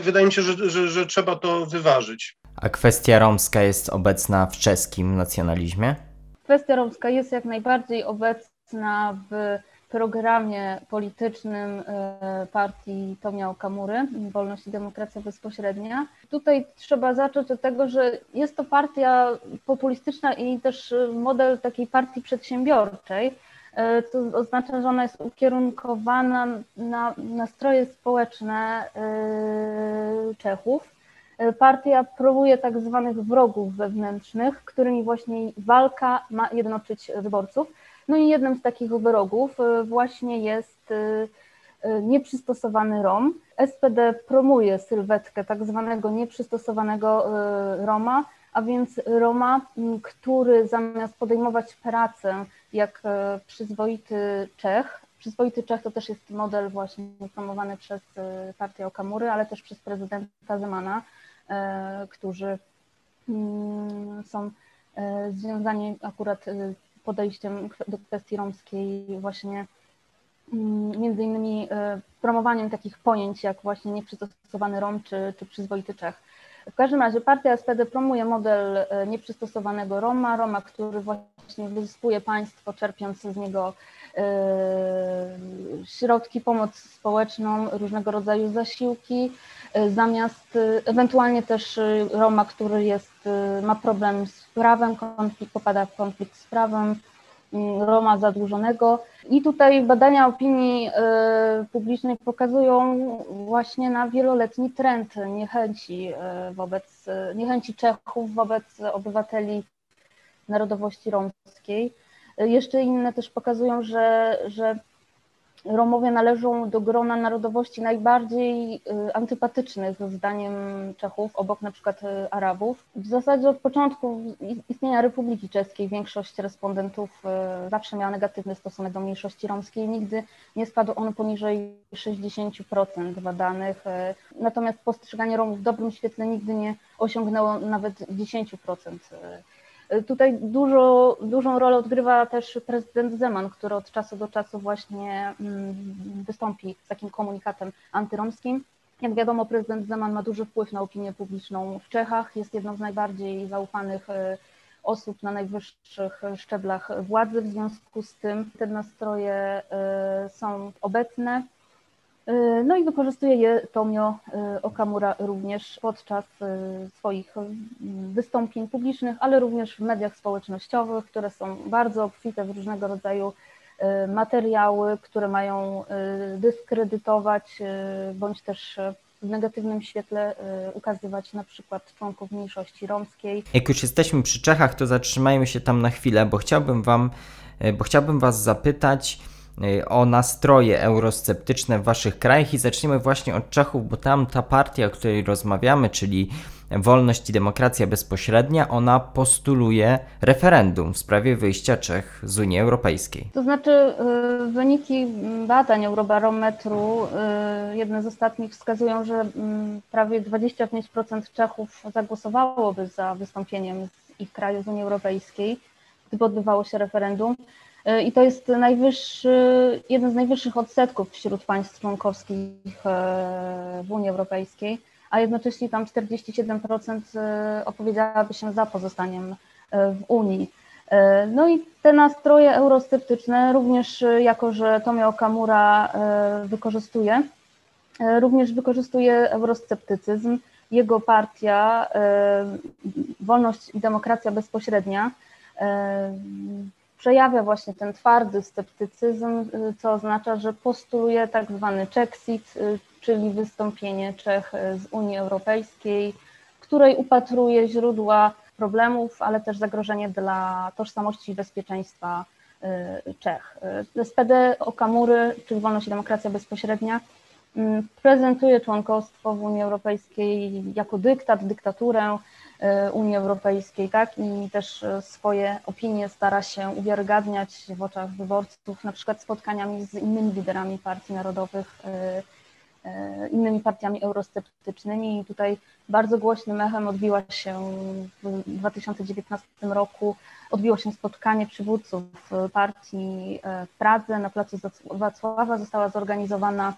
wydaje mi się, że, że, że trzeba to wyważyć. A kwestia romska jest obecna w czeskim nacjonalizmie? Kwestia romska jest jak najbardziej obecna w programie politycznym e, partii Tomiał Kamury, Wolność i Demokracja Bezpośrednia. Tutaj trzeba zacząć od tego, że jest to partia populistyczna i też model takiej partii przedsiębiorczej. E, to oznacza, że ona jest ukierunkowana na nastroje społeczne Czechów. Partia promuje tak zwanych wrogów wewnętrznych, którymi właśnie walka ma jednoczyć wyborców no i jednym z takich wyrogów e, właśnie jest e, e, nieprzystosowany Rom. SPD promuje sylwetkę tak zwanego nieprzystosowanego Roma, a więc Roma, który zamiast podejmować pracę jak przyzwoity Czech, przyzwoity Czech to też jest model właśnie promowany przez partię Okamury, ale też przez prezydenta Zemana, którzy są związani akurat podejściem do kwestii romskiej, właśnie mm, między innymi e, promowaniem takich pojęć jak właśnie nieprzystosowany Rom czy, czy przyzwoity Czech. W każdym razie partia SPD promuje model e, nieprzystosowanego Roma, Roma, który właśnie wyzyskuje państwo, czerpiąc z niego środki, pomoc społeczną, różnego rodzaju zasiłki, zamiast ewentualnie też Roma, który jest, ma problem z prawem, konflikt, popada w konflikt z prawem, Roma zadłużonego. I tutaj badania opinii publicznej pokazują właśnie na wieloletni trend niechęci wobec, niechęci Czechów wobec obywateli narodowości romskiej. Jeszcze inne też pokazują, że, że Romowie należą do grona narodowości najbardziej y, antypatycznych zdaniem Czechów, obok na przykład y, Arabów. W zasadzie od początku istnienia Republiki Czeskiej większość respondentów y, zawsze miała negatywny stosunek do mniejszości romskiej. Nigdy nie spadł on poniżej 60% badanych. Natomiast postrzeganie Romów w dobrym świetle nigdy nie osiągnęło nawet 10%. Tutaj dużo, dużą rolę odgrywa też prezydent Zeman, który od czasu do czasu właśnie mm, wystąpi z takim komunikatem antyromskim. Jak wiadomo, prezydent Zeman ma duży wpływ na opinię publiczną w Czechach, jest jedną z najbardziej zaufanych e, osób na najwyższych szczeblach władzy, w związku z tym te nastroje e, są obecne. E, no i wykorzystuje je Tomio e, Okamura również podczas e, swoich wystąpień publicznych, ale również w mediach społecznościowych, które są bardzo obfite w różnego rodzaju materiały, które mają dyskredytować bądź też w negatywnym świetle ukazywać na przykład członków mniejszości romskiej. Jak już jesteśmy przy Czechach, to zatrzymajmy się tam na chwilę, bo chciałbym wam, bo chciałbym was zapytać, o nastroje eurosceptyczne w waszych krajach i zaczniemy właśnie od Czechów, bo tam ta partia, o której rozmawiamy, czyli Wolność i Demokracja Bezpośrednia, ona postuluje referendum w sprawie wyjścia Czech z Unii Europejskiej. To znaczy y, wyniki badań Eurobarometru, y, jedne z ostatnich wskazują, że mm, prawie 25% Czechów zagłosowałoby za wystąpieniem ich kraju z Unii Europejskiej, gdyby odbywało się referendum. E, i to jest jeden z najwyższych odsetków wśród państw członkowskich e, w Unii Europejskiej, a jednocześnie tam 47% e, opowiedziałaby się za pozostaniem w Unii. No i te nastroje eurosceptyczne również, jako że Tomio Okamura wykorzystuje, również wykorzystuje eurosceptycyzm. Jego partia Wolność i Demokracja Bezpośrednia przejawia właśnie ten twardy sceptycyzm, y, co oznacza, że postuluje tak zwany Czexit, y, czyli wystąpienie Czech y, z Unii Europejskiej, której upatruje źródła problemów, ale też zagrożenie dla tożsamości i bezpieczeństwa Czech. SPD Okamury, czyli Wolność i Demokracja Bezpośrednia, prezentuje członkostwo w Unii Europejskiej jako dyktat, dyktaturę, Unii Europejskiej, tak? I też e, swoje opinie stara się uwiarygadniać w oczach wyborców, na przykład spotkaniami z innymi liderami partii narodowych, e, innymi partiami eurosceptycznymi. I tutaj bardzo głośnym echem odbiła się w 2019 roku, odbiło się spotkanie przywódców partii w Pradze na placu Wacława. Została zorganizowana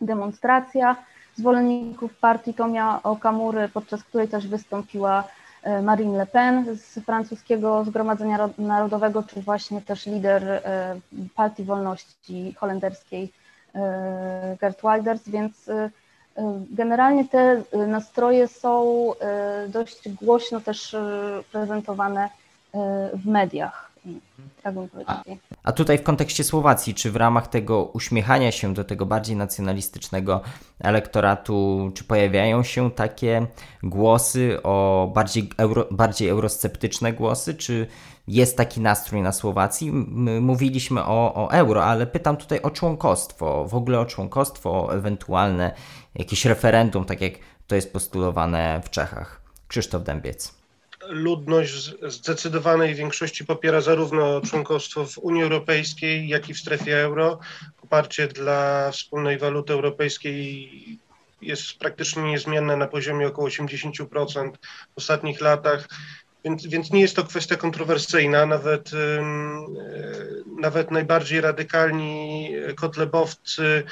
demonstracja zwolenników partii Tomia Okamury, podczas której też wystąpiła e, Marine Le Pen z francuskiego Zgromadzenia Narodowego, czy właśnie też lider e, Partii Wolności holenderskiej e, Gert Wilders, więc generalnie te nastroje są dość głośno też prezentowane w mediach. A tutaj w kontekście Słowacji, czy w ramach tego uśmiechania się do tego bardziej nacjonalistycznego elektoratu, czy pojawiają się takie głosy o bardziej, euro, bardziej eurosceptyczne głosy, czy jest taki nastrój na Słowacji? My mówiliśmy o, o euro, ale pytam tutaj o członkostwo, w ogóle o członkostwo, o ewentualne jakieś referendum, tak jak to jest postulowane w Czechach. Krzysztof Dębiec ludność zdecydowanej większości popiera zarówno członkostwo w Unii Europejskiej, jak i w strefie euro. Poparcie dla wspólnej waluty europejskiej jest praktycznie niezmienne na poziomie około 80% w ostatnich latach. Więc, więc nie jest to kwestia kontrowersyjna. Nawet, nawet najbardziej radykalni kotlebowcy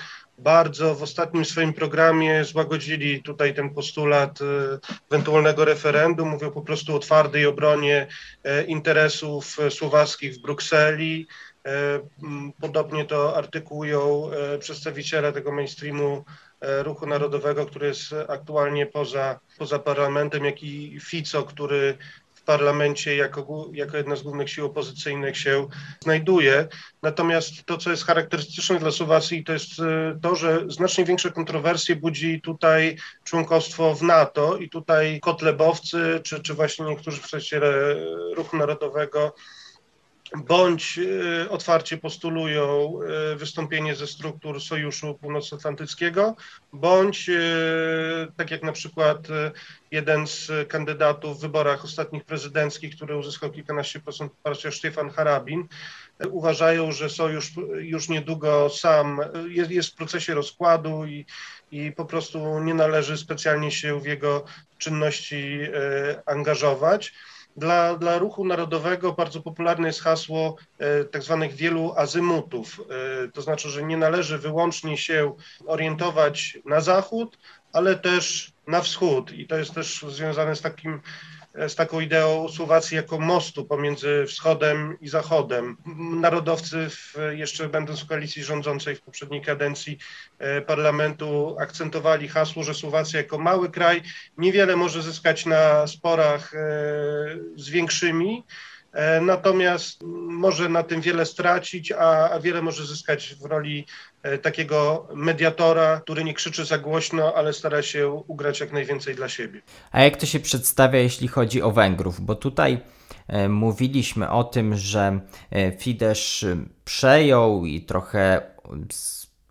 bardzo w ostatnim swoim programie złagodzili tutaj ten postulat e, ewentualnego referendum. Mówią po prostu o twardej obronie e, interesów słowackich w Brukseli. Podobnie to artykułują przedstawiciele tego mainstreamu ruchu narodowego, który jest aktualnie poza, poza parlamentem, jak i Fico, który parlamencie jako, jako jedna z głównych sił opozycyjnych się znajduje. Natomiast to, co jest charakterystyczne dla Słowacji, to jest e, to, że znacznie większe kontrowersje budzi tutaj członkostwo w NATO i tutaj kotlebowcy, czy, czy właśnie niektórzy przedstawiciele ruchu narodowego bądź e, otwarcie postulują e, wystąpienie ze struktur Sojuszu Północnoatlantyckiego, bądź e, tak jak na przykład jeden z kandydatów w wyborach ostatnich prezydenckich, który uzyskał kilkanaście procent poparcia, Stefan Harabin, uważają, że Sojusz już niedługo sam jest, jest w procesie rozkładu i, i po prostu nie należy specjalnie się w jego czynności angażować. Dla, dla ruchu narodowego bardzo popularne jest hasło e, tak zwanych wielu azymutów. E, to znaczy, że nie należy wyłącznie się orientować na zachód, ale też na wschód. I to jest też związane z takim z taką ideą Słowacji jako mostu pomiędzy wschodem i zachodem. Narodowcy, w, jeszcze będąc w koalicji rządzącej w poprzedniej kadencji e, parlamentu, akcentowali hasło, że Słowacja jako mały kraj niewiele może zyskać na sporach e, z większymi, natomiast może na tym wiele stracić, a, a wiele może zyskać w roli e, takiego mediatora, który nie krzyczy za głośno, ale stara się ugrać jak najwięcej dla siebie. A jak to się przedstawia, jeśli chodzi o Węgrów? Bo tutaj e, mówiliśmy o tym, że Fidesz przejął i trochę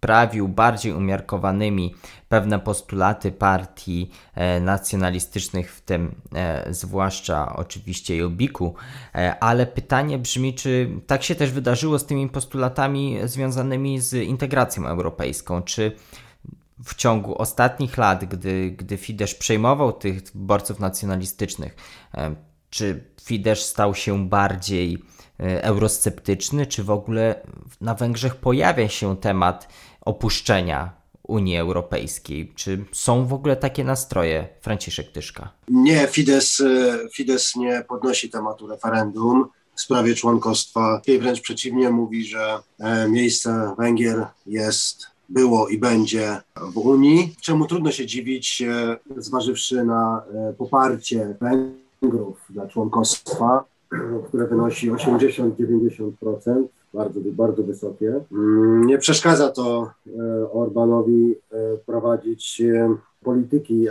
sprawił bardziej umiarkowanymi pewne postulaty partii e, nacjonalistycznych, w tym e, zwłaszcza oczywiście Jobiku, e, ale pytanie brzmi, czy tak się też wydarzyło z tymi postulatami związanymi z integracją europejską, czy w ciągu ostatnich lat, gdy, gdy Fidesz przejmował tych borców nacjonalistycznych, czy Fidesz stał się bardziej eurosceptyczny, czy w ogóle na Węgrzech pojawia się temat opuszczenia Unii Europejskiej. Czy są w ogóle takie nastroje, Franciszek Tyszka? Nie, Fidesz, e, Fidesz nie podnosi tematu referendum w sprawie członkostwa. I wręcz przeciwnie, mówi, że e, miejsce Węgier jest było i będzie w Unii, czemu trudno się dziwić, e, zważywszy na poparcie Węgrów dla członkostwa, które wynosi 80-90% bardzo, bardzo wysokie. Mm, nie przeszkadza to e, Orbanowi e, prowadzić e, polityki,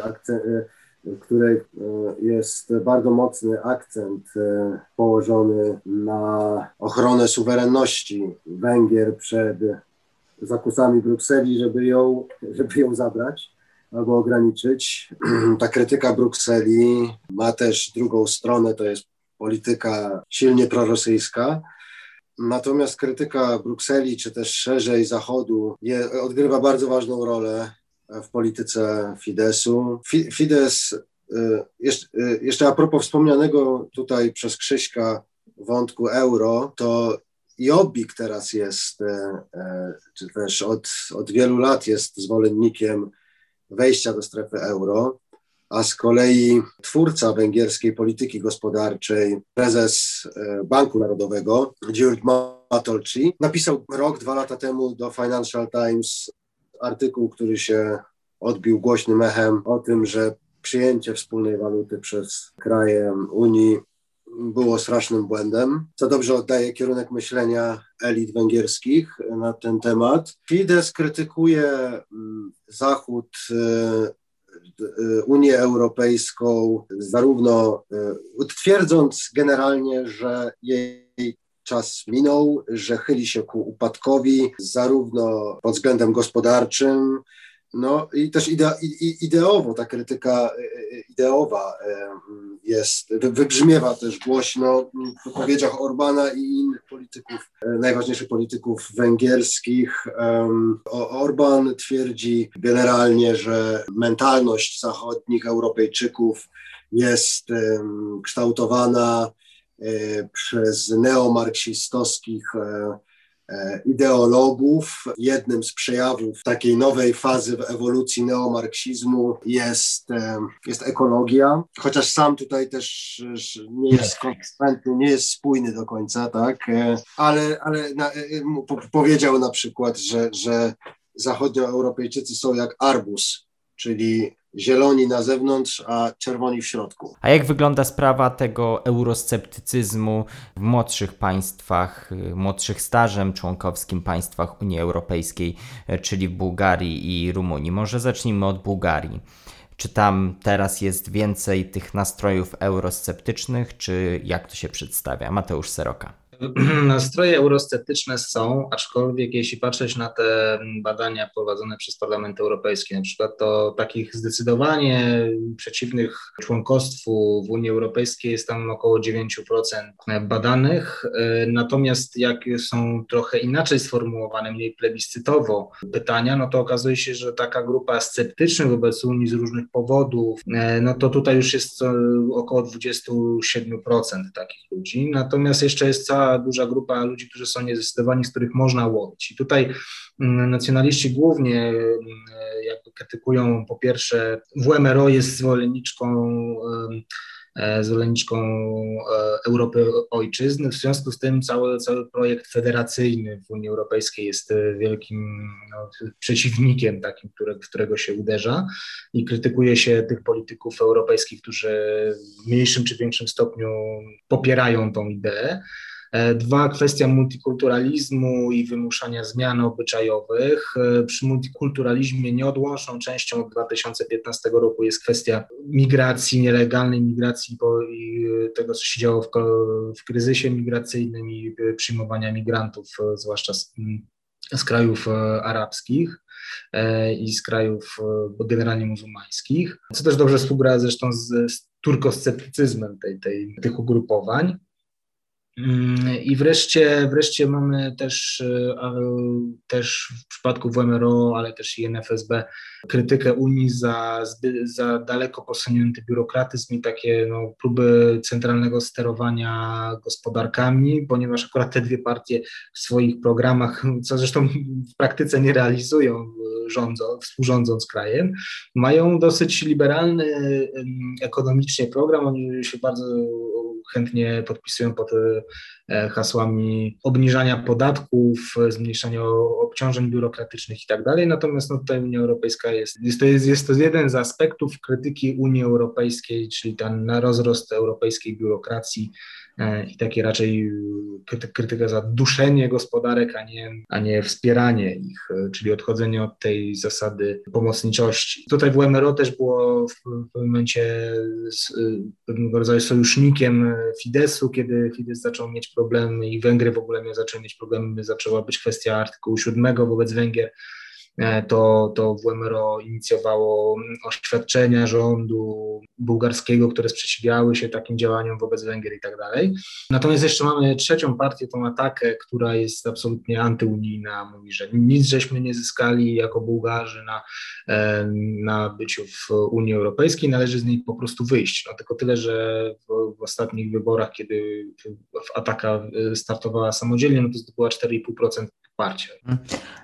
w której jest bardzo mocny akcent położony na ochronę suwerenności Węgier przed zakusami Brukseli, żeby ją, żeby ją zabrać albo ograniczyć. Ta krytyka Brukseli ma też drugą stronę, to jest polityka silnie prorosyjska, Natomiast krytyka Brukseli, czy też szerzej Zachodu, je, odgrywa bardzo ważną rolę w polityce Fidesu. Fides, y, jeszcze, y, jeszcze a propos wspomnianego tutaj przez Krzyśka wątku euro, to Jobbik teraz jest, y, czy też od, od wielu lat jest zwolennikiem wejścia do strefy euro a z kolei twórca węgierskiej polityki gospodarczej, prezes e, Banku Narodowego, György Matolci, napisał rok, dwa lata temu do Financial Times artykuł, który się odbił głośnym echem o tym, że przyjęcie wspólnej waluty przez kraje Unii było strasznym błędem, co dobrze oddaje kierunek myślenia elit węgierskich na ten temat. Fidesz krytykuje mm, Zachód e, Unię Europejską, zarówno y, twierdząc generalnie, że jej czas minął, że chyli się ku upadkowi, zarówno pod względem gospodarczym, no i też ideowo, ta krytyka y, ideowa jest, wybrzmiewa też głośno w wypowiedziach Orbana i polityków, e, najważniejszych polityków węgierskich. Orban twierdzi generalnie, że mentalność zachodnich Europejczyków jest kształtowana e, przez neomarksistowskich e, ideologów. Jednym z przejawów takiej nowej fazy w ewolucji neomarksizmu jest, e, jest ekologia, chociaż sam tutaj też nie jest konsekwentny, nie jest spójny do końca, tak, ale, ale na, powiedział na przykład, że, że zachodnioeuropejczycy są jak arbus, czyli zieloni na zewnątrz, a czerwoni w środku. A jak wygląda sprawa tego eurosceptycyzmu w młodszych państwach, y, młodszych stażem członkowskim państwach Unii Europejskiej, y, czyli w Bułgarii i Rumunii? Może zacznijmy od Bułgarii. Czy tam teraz jest więcej tych nastrojów eurosceptycznych, czy jak to się przedstawia? Mateusz Seroka. Nastroje eurosceptyczne są, aczkolwiek jeśli patrzeć na te badania prowadzone przez Parlament Europejski, na przykład, to takich zdecydowanie przeciwnych członkostwu w Unii Europejskiej jest tam około 9% badanych. Natomiast jak są trochę inaczej sformułowane, mniej plebiscytowo pytania, no to okazuje się, że taka grupa sceptycznych wobec Unii z różnych powodów, no to tutaj już jest około 27% takich ludzi. Natomiast jeszcze jest cała duża grupa ludzi, którzy są niezdecydowani, z których można łowić. I tutaj mm, nacjonaliści głównie mm, jakby krytykują po pierwsze WMRO jest zwolenniczką e, zwolenniczką e, Europy Ojczyzny. W związku z tym cały, cały projekt federacyjny w Unii Europejskiej jest e, wielkim no, przeciwnikiem takim, które, którego się uderza i krytykuje się tych polityków europejskich, którzy w mniejszym czy większym stopniu popierają tą ideę. E, dwa, kwestia multikulturalizmu i wymuszania zmian obyczajowych. E, przy multikulturalizmie nieodłączną częścią od 2015 roku jest kwestia migracji, nielegalnej migracji i tego, co się działo w, w kryzysie migracyjnym i przyjmowania migrantów, e, zwłaszcza z, z krajów arabskich i z krajów generalnie muzułmańskich, co też dobrze współgra zresztą z, z turkosceptycyzmem tej, tej, tych ugrupowań. Mm, I wreszcie, wreszcie mamy też, e, też w przypadku WMRO, ale też i NFSB krytykę Unii za, za daleko posunięty biurokratyzm i takie no, próby centralnego sterowania gospodarkami, ponieważ akurat te dwie partie w swoich programach, co zresztą w praktyce nie realizują, rządzą, współrządząc krajem, mają dosyć liberalny ekonomicznie program. Oni się bardzo chętnie podpisują pod e, hasłami obniżania podatków, zmniejszania obciążeń biurokratycznych i tak dalej. Natomiast no, tutaj Unia Europejska jest, jest, to jest, jest to jeden z aspektów krytyki Unii Europejskiej, czyli ten rozrost europejskiej biurokracji i takie raczej e, krytyka za duszenie gospodarek, a nie, a nie wspieranie ich, e, czyli odchodzenie od tej zasady pomocniczości. Tutaj w MRO też było w pewnym momencie pewnego rodzaju sojusznikiem Fidesu, kiedy Fidesz zaczął mieć problemy i Węgry w ogóle zaczęły mieć problemy, zaczęła być kwestia artykułu 7 wobec Węgier E, to, to WMRO inicjowało oświadczenia rządu bułgarskiego, które sprzeciwiały się takim działaniom wobec Węgier i tak dalej. Natomiast jeszcze mamy trzecią partię, tą atakę, która jest absolutnie antyunijna, mówi, że nic żeśmy nie zyskali jako Bułgarzy na, e, na byciu w Unii Europejskiej, należy z niej po prostu wyjść. No tylko tyle, że w, w ostatnich wyborach, kiedy ataka startowała samodzielnie, no to zdobyła 4,5% poparcia.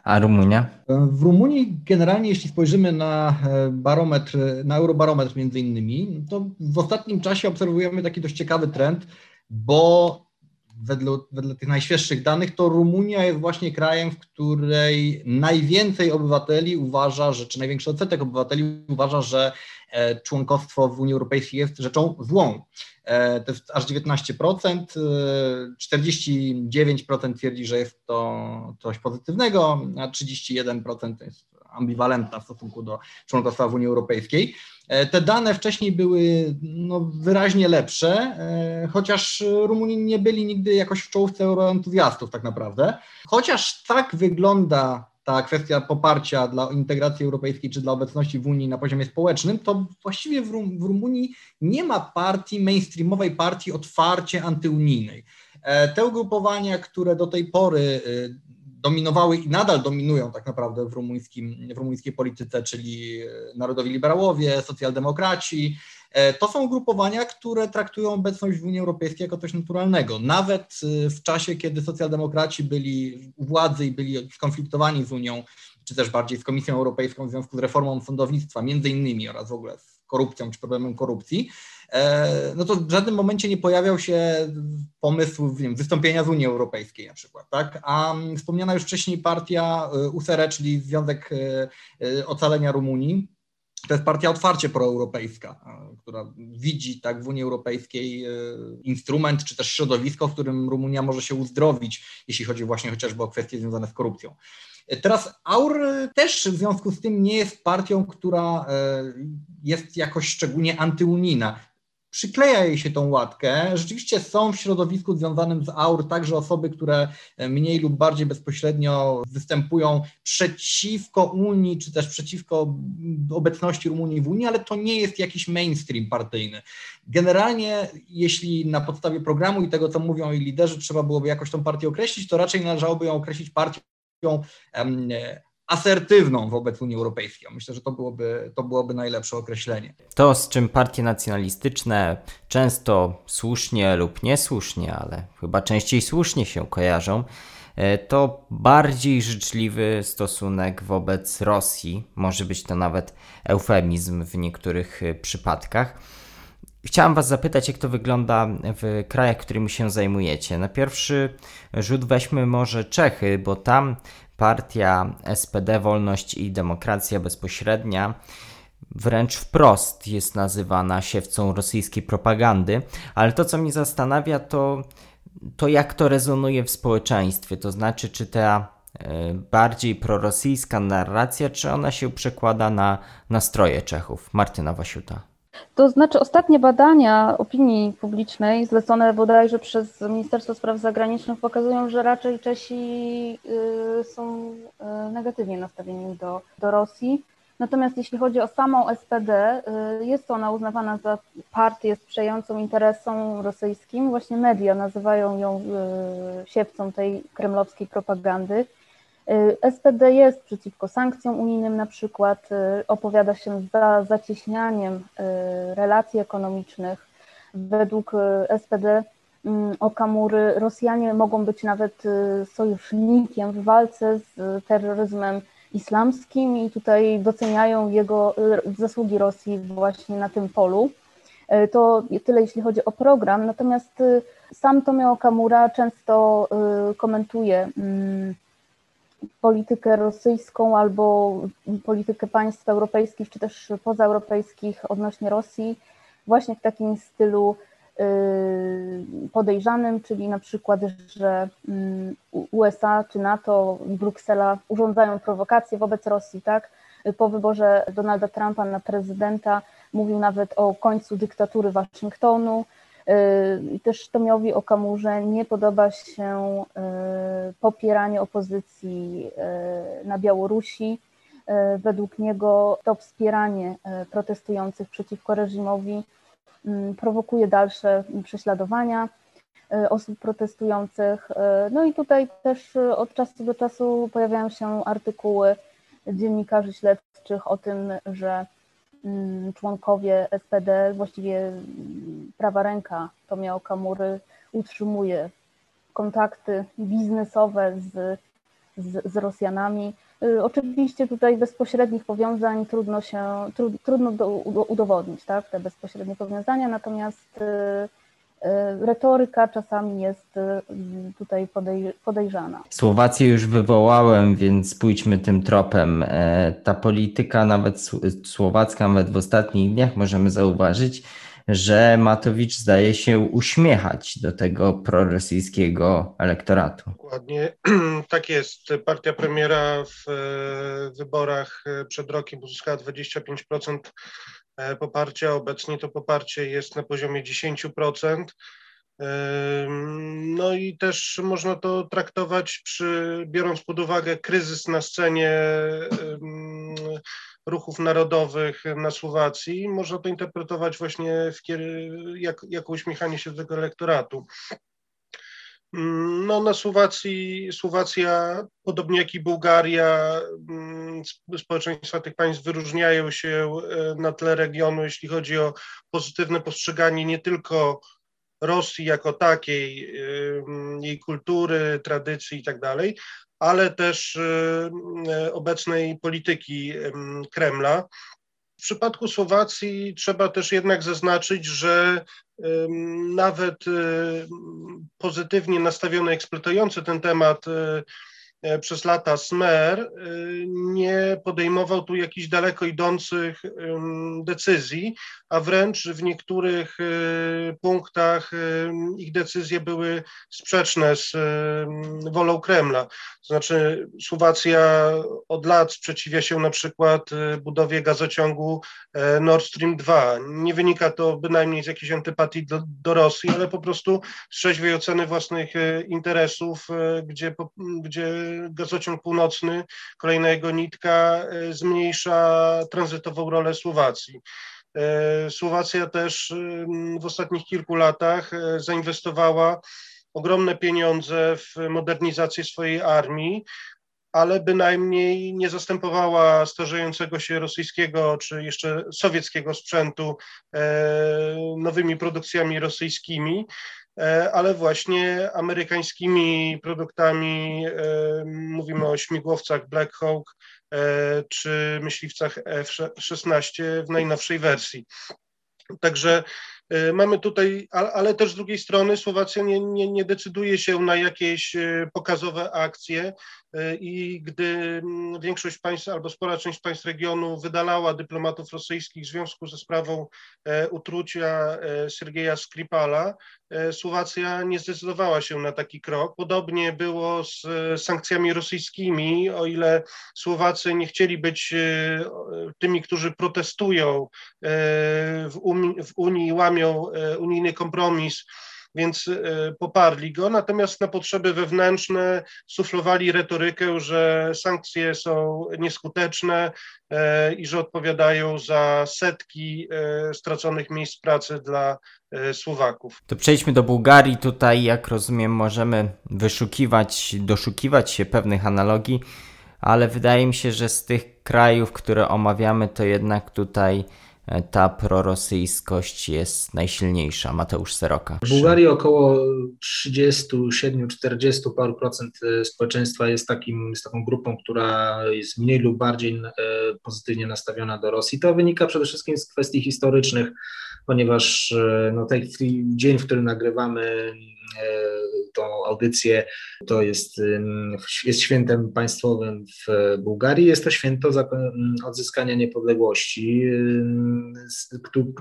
A Rumunia? W Rumunii generalnie, jeśli spojrzymy na e, barometr, na eurobarometr między innymi, to w ostatnim czasie obserwujemy taki dość ciekawy trend, bo wedle, wedle tych najświeższych danych, to Rumunia jest właśnie krajem, w której najwięcej obywateli uważa, że, czy największy odsetek obywateli uważa, że e, członkostwo w Unii Europejskiej jest rzeczą złą. E, to jest aż 19%, 49% twierdzi, że jest to coś pozytywnego, a 31% to jest ambiwalentna w stosunku do członkostwa w Unii Europejskiej. E, te dane wcześniej były no, wyraźnie lepsze, e, chociaż Rumuni nie byli nigdy jakoś w czołówce euroentuzjastów tak naprawdę. Chociaż tak wygląda ta kwestia poparcia dla integracji europejskiej czy dla obecności w Unii na poziomie społecznym, to właściwie w, Rum w Rumunii nie ma partii, mainstreamowej partii otwarcie antyunijnej. E, te ugrupowania, które do tej pory dominowały i nadal dominują tak naprawdę w, rumuńskim, w rumuńskiej polityce, czyli narodowi liberałowie, socjaldemokraci, E, to są ugrupowania, które traktują obecność w Unii Europejskiej jako coś naturalnego. Nawet e, w czasie, kiedy socjaldemokraci byli u władzy i byli skonfliktowani z Unią, czy też bardziej z Komisją Europejską w związku z reformą sądownictwa, między innymi, oraz w ogóle z korupcją czy problemem korupcji, e, no to w żadnym momencie nie pojawiał się pomysł wiem, wystąpienia z Unii Europejskiej na przykład, tak? A wspomniana już wcześniej partia USR, czyli Związek Ocalenia Rumunii, to jest partia otwarcie proeuropejska, która widzi tak w Unii Europejskiej e, instrument czy też środowisko, w którym Rumunia może się uzdrowić, jeśli chodzi właśnie chociażby o kwestie związane z korupcją. E, teraz AUR też w związku z tym nie jest partią, która e, jest jakoś szczególnie antyunijna przykleja jej się tą łatkę. Rzeczywiście są w środowisku związanym z AUR także osoby, które mniej lub bardziej bezpośrednio występują przeciwko Unii, czy też przeciwko obecności Rumunii w Unii, ale to nie jest jakiś mainstream partyjny. Generalnie, jeśli na podstawie programu i tego, co mówią jej liderzy, trzeba byłoby jakoś tą partię określić, to raczej należałoby ją określić partią asertywną wobec Unii Europejskiej. Myślę, że to byłoby, to byłoby najlepsze określenie. To, z czym partie nacjonalistyczne często słusznie lub niesłusznie, ale chyba częściej słusznie się kojarzą, e, to bardziej życzliwy stosunek wobec Rosji. Może być to nawet eufemizm w niektórych e, przypadkach. Chciałam Was zapytać, jak to wygląda w krajach, którymi się zajmujecie. Na pierwszy rzut weźmy może Czechy, bo tam partia SPD Wolność i Demokracja Bezpośrednia wręcz wprost jest nazywana siewcą rosyjskiej propagandy, ale to, co mnie zastanawia, to, to jak to rezonuje w społeczeństwie, to znaczy, czy ta e, bardziej prorosyjska narracja, czy ona się przekłada na nastroje Czechów? Martyna Wasiuta. To znaczy ostatnie badania opinii publicznej zlecone bodajże przez Ministerstwo Spraw Zagranicznych pokazują, że raczej Czesi y, są y, negatywnie nastawieni do, do Rosji. Natomiast jeśli chodzi o samą SPD, y, jest ona uznawana za partię sprzyjającą interesom rosyjskim. Właśnie media nazywają ją siewcą tej kremlowskiej propagandy. Y, SPD jest przeciwko sankcjom unijnym na przykład, y, opowiada się za zacieśnianiem y, relacji ekonomicznych. Według SPD mm, Okamury Rosjanie mogą być nawet sojusznikiem w walce z terroryzmem islamskim i tutaj doceniają jego zasługi Rosji właśnie na tym polu. To tyle jeśli chodzi o program, natomiast sam Tomio Okamura często komentuje mm, politykę rosyjską albo politykę państw europejskich czy też pozaeuropejskich odnośnie Rosji właśnie w takim stylu y, podejrzanym, czyli na przykład, że mm, USA czy NATO Bruksela urządzają prowokacje wobec Rosji, tak? Po wyborze Donalda Trumpa na prezydenta mówił nawet o końcu dyktatury Waszyngtonu, I też Tomiowi Okamurze nie podoba się y, popieranie opozycji y, na Białorusi. Według niego to wspieranie protestujących przeciwko reżimowi prowokuje dalsze prześladowania osób protestujących. No i tutaj też od czasu do czasu pojawiają się artykuły dziennikarzy śledczych o tym, że członkowie SPD, właściwie prawa ręka Tomio Kamury utrzymuje kontakty biznesowe z, z, z Rosjanami. Y, oczywiście tutaj bezpośrednich powiązań trudno się, trudno do, udowodnić, tak, te bezpośrednie powiązania, natomiast y, retoryka czasami jest e, tutaj podejrzana. Słowację już wywołałem, więc pójdźmy tym tropem. E, ta polityka, nawet słowacka, nawet w ostatnich dniach możemy zauważyć, że Matowicz zdaje się uśmiechać do tego prorosyjskiego elektoratu. Dokładnie tak jest. Partia premiera w wyborach przed rokiem uzyskała 25% E, poparcia. Obecnie to poparcie jest na poziomie 10%. No i też można to traktować, przy, biorąc pod uwagę kryzys na scenie ruchów narodowych na Słowacji, można to interpretować właśnie w, jak, jako uśmiechanie się do tego elektoratu. No, na Słowacji, Słowacja, podobnie jak i Bułgaria, społeczeństwa tych państw wyróżniają się na tle regionu, jeśli chodzi o pozytywne postrzeganie nie tylko Rosji jako takiej, jej kultury, tradycji i tak ale też obecnej polityki Kremla. W przypadku Słowacji trzeba też jednak zaznaczyć, że nawet pozytywnie nastawione, eksploatujące ten temat E, przez lata Smer e, nie podejmował tu jakichś daleko idących decyzji, a wręcz w niektórych e, punktach ich decyzje były sprzeczne z wolą Kremla. To znaczy Słowacja od lat sprzeciwia się na przykład budowie gazociągu Nord Stream 2. Nie wynika to bynajmniej z jakiejś antypatii do, do Rosji, ale po prostu z trzeźwej oceny własnych interesów, gdzie, gdzie gazociąg północny, kolejna jego nitka e, zmniejsza tranzytową rolę Słowacji. E, Słowacja też w ostatnich kilku latach e, zainwestowała ogromne pieniądze w modernizację swojej armii, ale bynajmniej nie zastępowała starzejącego się rosyjskiego czy jeszcze sowieckiego sprzętu nowymi produkcjami rosyjskimi. E, ale właśnie amerykańskimi produktami. E, mówimy o śmigłowcach Black Hawk e, czy myśliwcach F-16 w najnowszej wersji. Także mamy tutaj, ale też z drugiej strony Słowacja nie, nie, nie decyduje się na jakieś pokazowe akcje i gdy mm, większość państw albo spora część państw regionu wydalała dyplomatów rosyjskich w związku ze sprawą utrucia Sergeja Skripala, E, Słowacja nie zdecydowała się na taki krok. Podobnie było z e, sankcjami rosyjskimi, o ile Słowacy nie chcieli być e, tymi, którzy protestują w Unii, w Unii łamią unijny kompromis więc e, poparli go. Natomiast na potrzeby wewnętrzne suflowali retorykę, że sankcje są nieskuteczne e, i że odpowiadają za setki e, straconych miejsc pracy dla Słowaków. To przejdźmy do Bułgarii. Tutaj, jak rozumiem, możemy wyszukiwać, doszukiwać się pewnych analogii, ale wydaje mi się, że z tych krajów, które omawiamy, to jednak tutaj ta prorosyjskość jest najsilniejsza. Mateusz Seroka. W Bułgarii około 37-40 paru procent e, społeczeństwa jest, takim, jest taką grupą, która jest mniej lub bardziej e, pozytywnie nastawiona do Rosji. To wynika przede wszystkim z kwestii historycznych, ponieważ e, no, ten dzień, w którym nagrywamy tą audycję. To jest, jest świętem państwowym w Bułgarii. Jest to święto odzyskania niepodległości,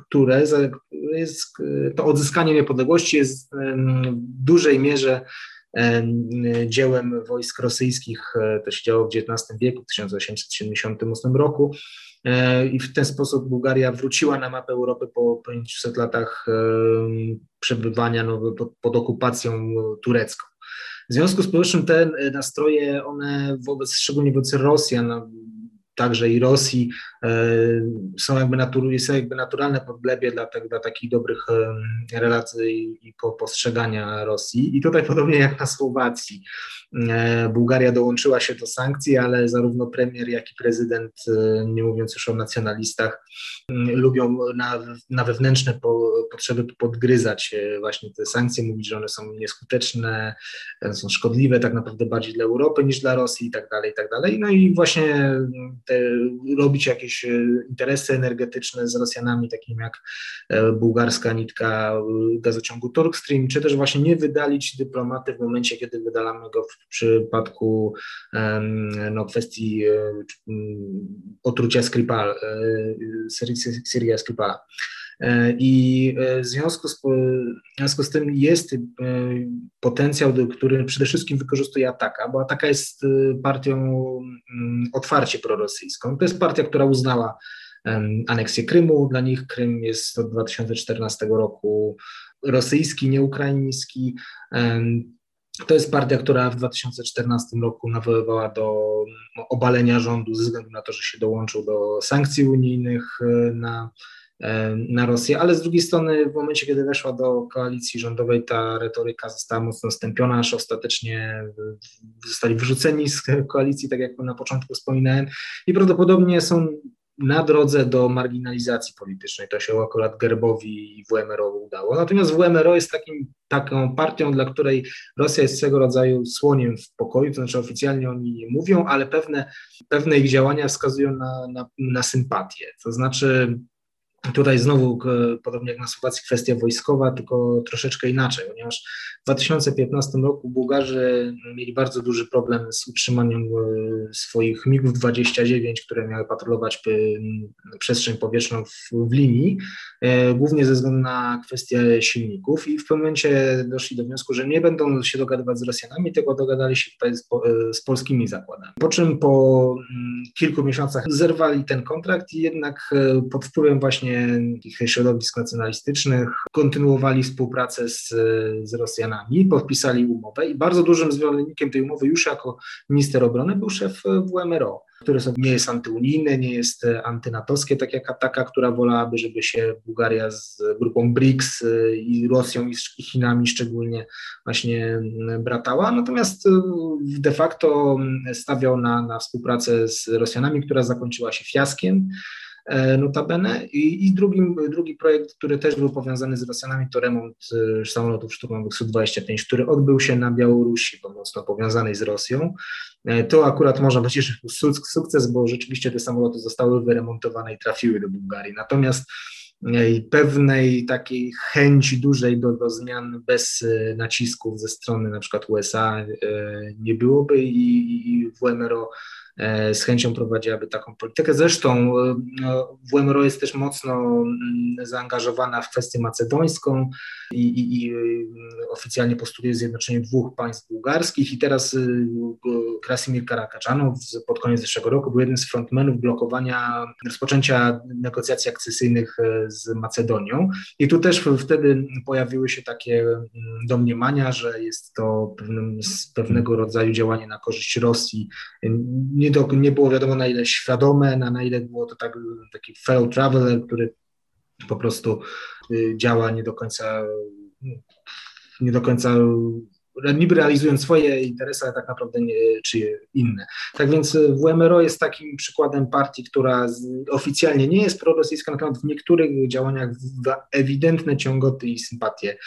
które jest, to odzyskanie niepodległości jest w dużej mierze dziełem wojsk rosyjskich. To się działo w XIX wieku, w 1878 roku. E, I w ten sposób Bułgaria wróciła na mapę Europy po 500 latach przebywania no, pod, pod okupacją turecką. W związku z powyższym te nastroje, one wobec, szczególnie wobec Rosjan, także i Rosji e, są jakby, są jakby naturalne podglebie dla, te, dla takich dobrych relacji i postrzegania Rosji. I tutaj podobnie jak na Słowacji, e, Bułgaria dołączyła się do sankcji, ale zarówno premier, jak i prezydent, e, nie mówiąc już o nacjonalistach, lubią na, na wewnętrzne po, potrzeby podgryzać właśnie te sankcje, mówić, że one są nieskuteczne, są szkodliwe tak naprawdę bardziej dla Europy niż dla Rosji i tak dalej, i tak dalej. No i właśnie te, robić jakieś e, interesy energetyczne z Rosjanami, takimi jak e, bułgarska nitka e, gazociągu Turkstream, czy też właśnie nie wydalić dyplomaty w momencie, kiedy wydalamy go w przypadku no, kwestii otrucia Skripal, Syria Skripala. E, I e, w związku, z, w związku z tym jest e, potencjał, który przede wszystkim wykorzystuje Ataka, bo Ataka jest partią otwarcie prorosyjską. To jest partia, która uznała aneksję Krymu. Dla nich Krym jest od 2014 roku rosyjski, nie ukraiński. To jest partia, która w 2014 roku nawoływała do obalenia rządu ze względu na to, że się dołączył do sankcji unijnych na na Rosję, ale z drugiej strony w momencie, kiedy weszła do koalicji rządowej, ta retoryka została mocno stępiona, aż ostatecznie zostali wyrzuceni z koalicji, tak jak na początku wspominałem. I prawdopodobnie są na drodze do marginalizacji politycznej. To się akurat Gerbowi i WMRO udało. Natomiast WMRO jest takim, taką partią, dla której Rosja jest swego rodzaju słoniem w pokoju, to znaczy oficjalnie oni nie mówią, ale pewne, pewne ich działania wskazują na, na, na sympatię. To znaczy Tutaj znowu, podobnie jak na Słowacji, kwestia wojskowa, tylko troszeczkę inaczej, ponieważ w 2015 roku Bułgarzy mieli bardzo duży problem z utrzymaniem e, swoich MiGów 29, które miały patrolować przestrzeń powietrzną w, w linii, e, głównie ze względu na kwestię silników i w pewnym momencie doszli do wniosku, że nie będą się dogadywać z Rosjanami, tylko dogadali się tutaj z, e, z polskimi zakładami. Po czym po kilku miesiącach zerwali ten kontrakt i jednak pod wpływem właśnie takich środowisk nacjonalistycznych, kontynuowali współpracę z, z Rosjanami, podpisali umowę i bardzo dużym zwolennikiem tej umowy już jako minister obrony był szef WMRO które nie jest antyunijne, nie jest antynatowskie, tak jak taka, która wolałaby, żeby się Bułgaria z grupą BRICS i Rosją i Chinami szczególnie właśnie bratała, natomiast de facto stawiał na, na współpracę z Rosjanami, która zakończyła się fiaskiem. E, notabene. I, i drugim, drugi projekt, który też był powiązany z Rosjanami, to remont e, samolotów szturmowych Su-25, który odbył się na Białorusi, bo mocno powiązanej z Rosją. E, to akurat można powiedzieć, sukces, bo rzeczywiście te samoloty zostały wyremontowane i trafiły do Bułgarii. Natomiast pewnej takiej chęci dużej do, do zmian bez nacisków ze strony na przykład USA nie byłoby i, i WMRO z chęcią prowadziłaby taką politykę. Zresztą e, no, WMRO jest też mocno mm, zaangażowana w kwestię macedońską i, i, i oficjalnie postuluje zjednoczenie dwóch państw bułgarskich i teraz y, Krasimir Karakaczanow pod koniec zeszłego roku był jednym z frontmenów blokowania rozpoczęcia negocjacji akcesyjnych e, z Macedonią i tu też wtedy pojawiły się takie mm, domniemania, że jest to pewnego rodzaju działanie na korzyść Rosji. Nie, do, nie było wiadomo na ile świadome, na, na ile było to tak, taki fail traveler, który po prostu y, działa nie do końca nie do końca niby realizując swoje interesy, ale tak naprawdę nie, inne. Tak więc WMRO jest takim przykładem partii, która oficjalnie nie jest prorosyjska, natomiast w niektórych działaniach ewidentne ciągoty i sympatie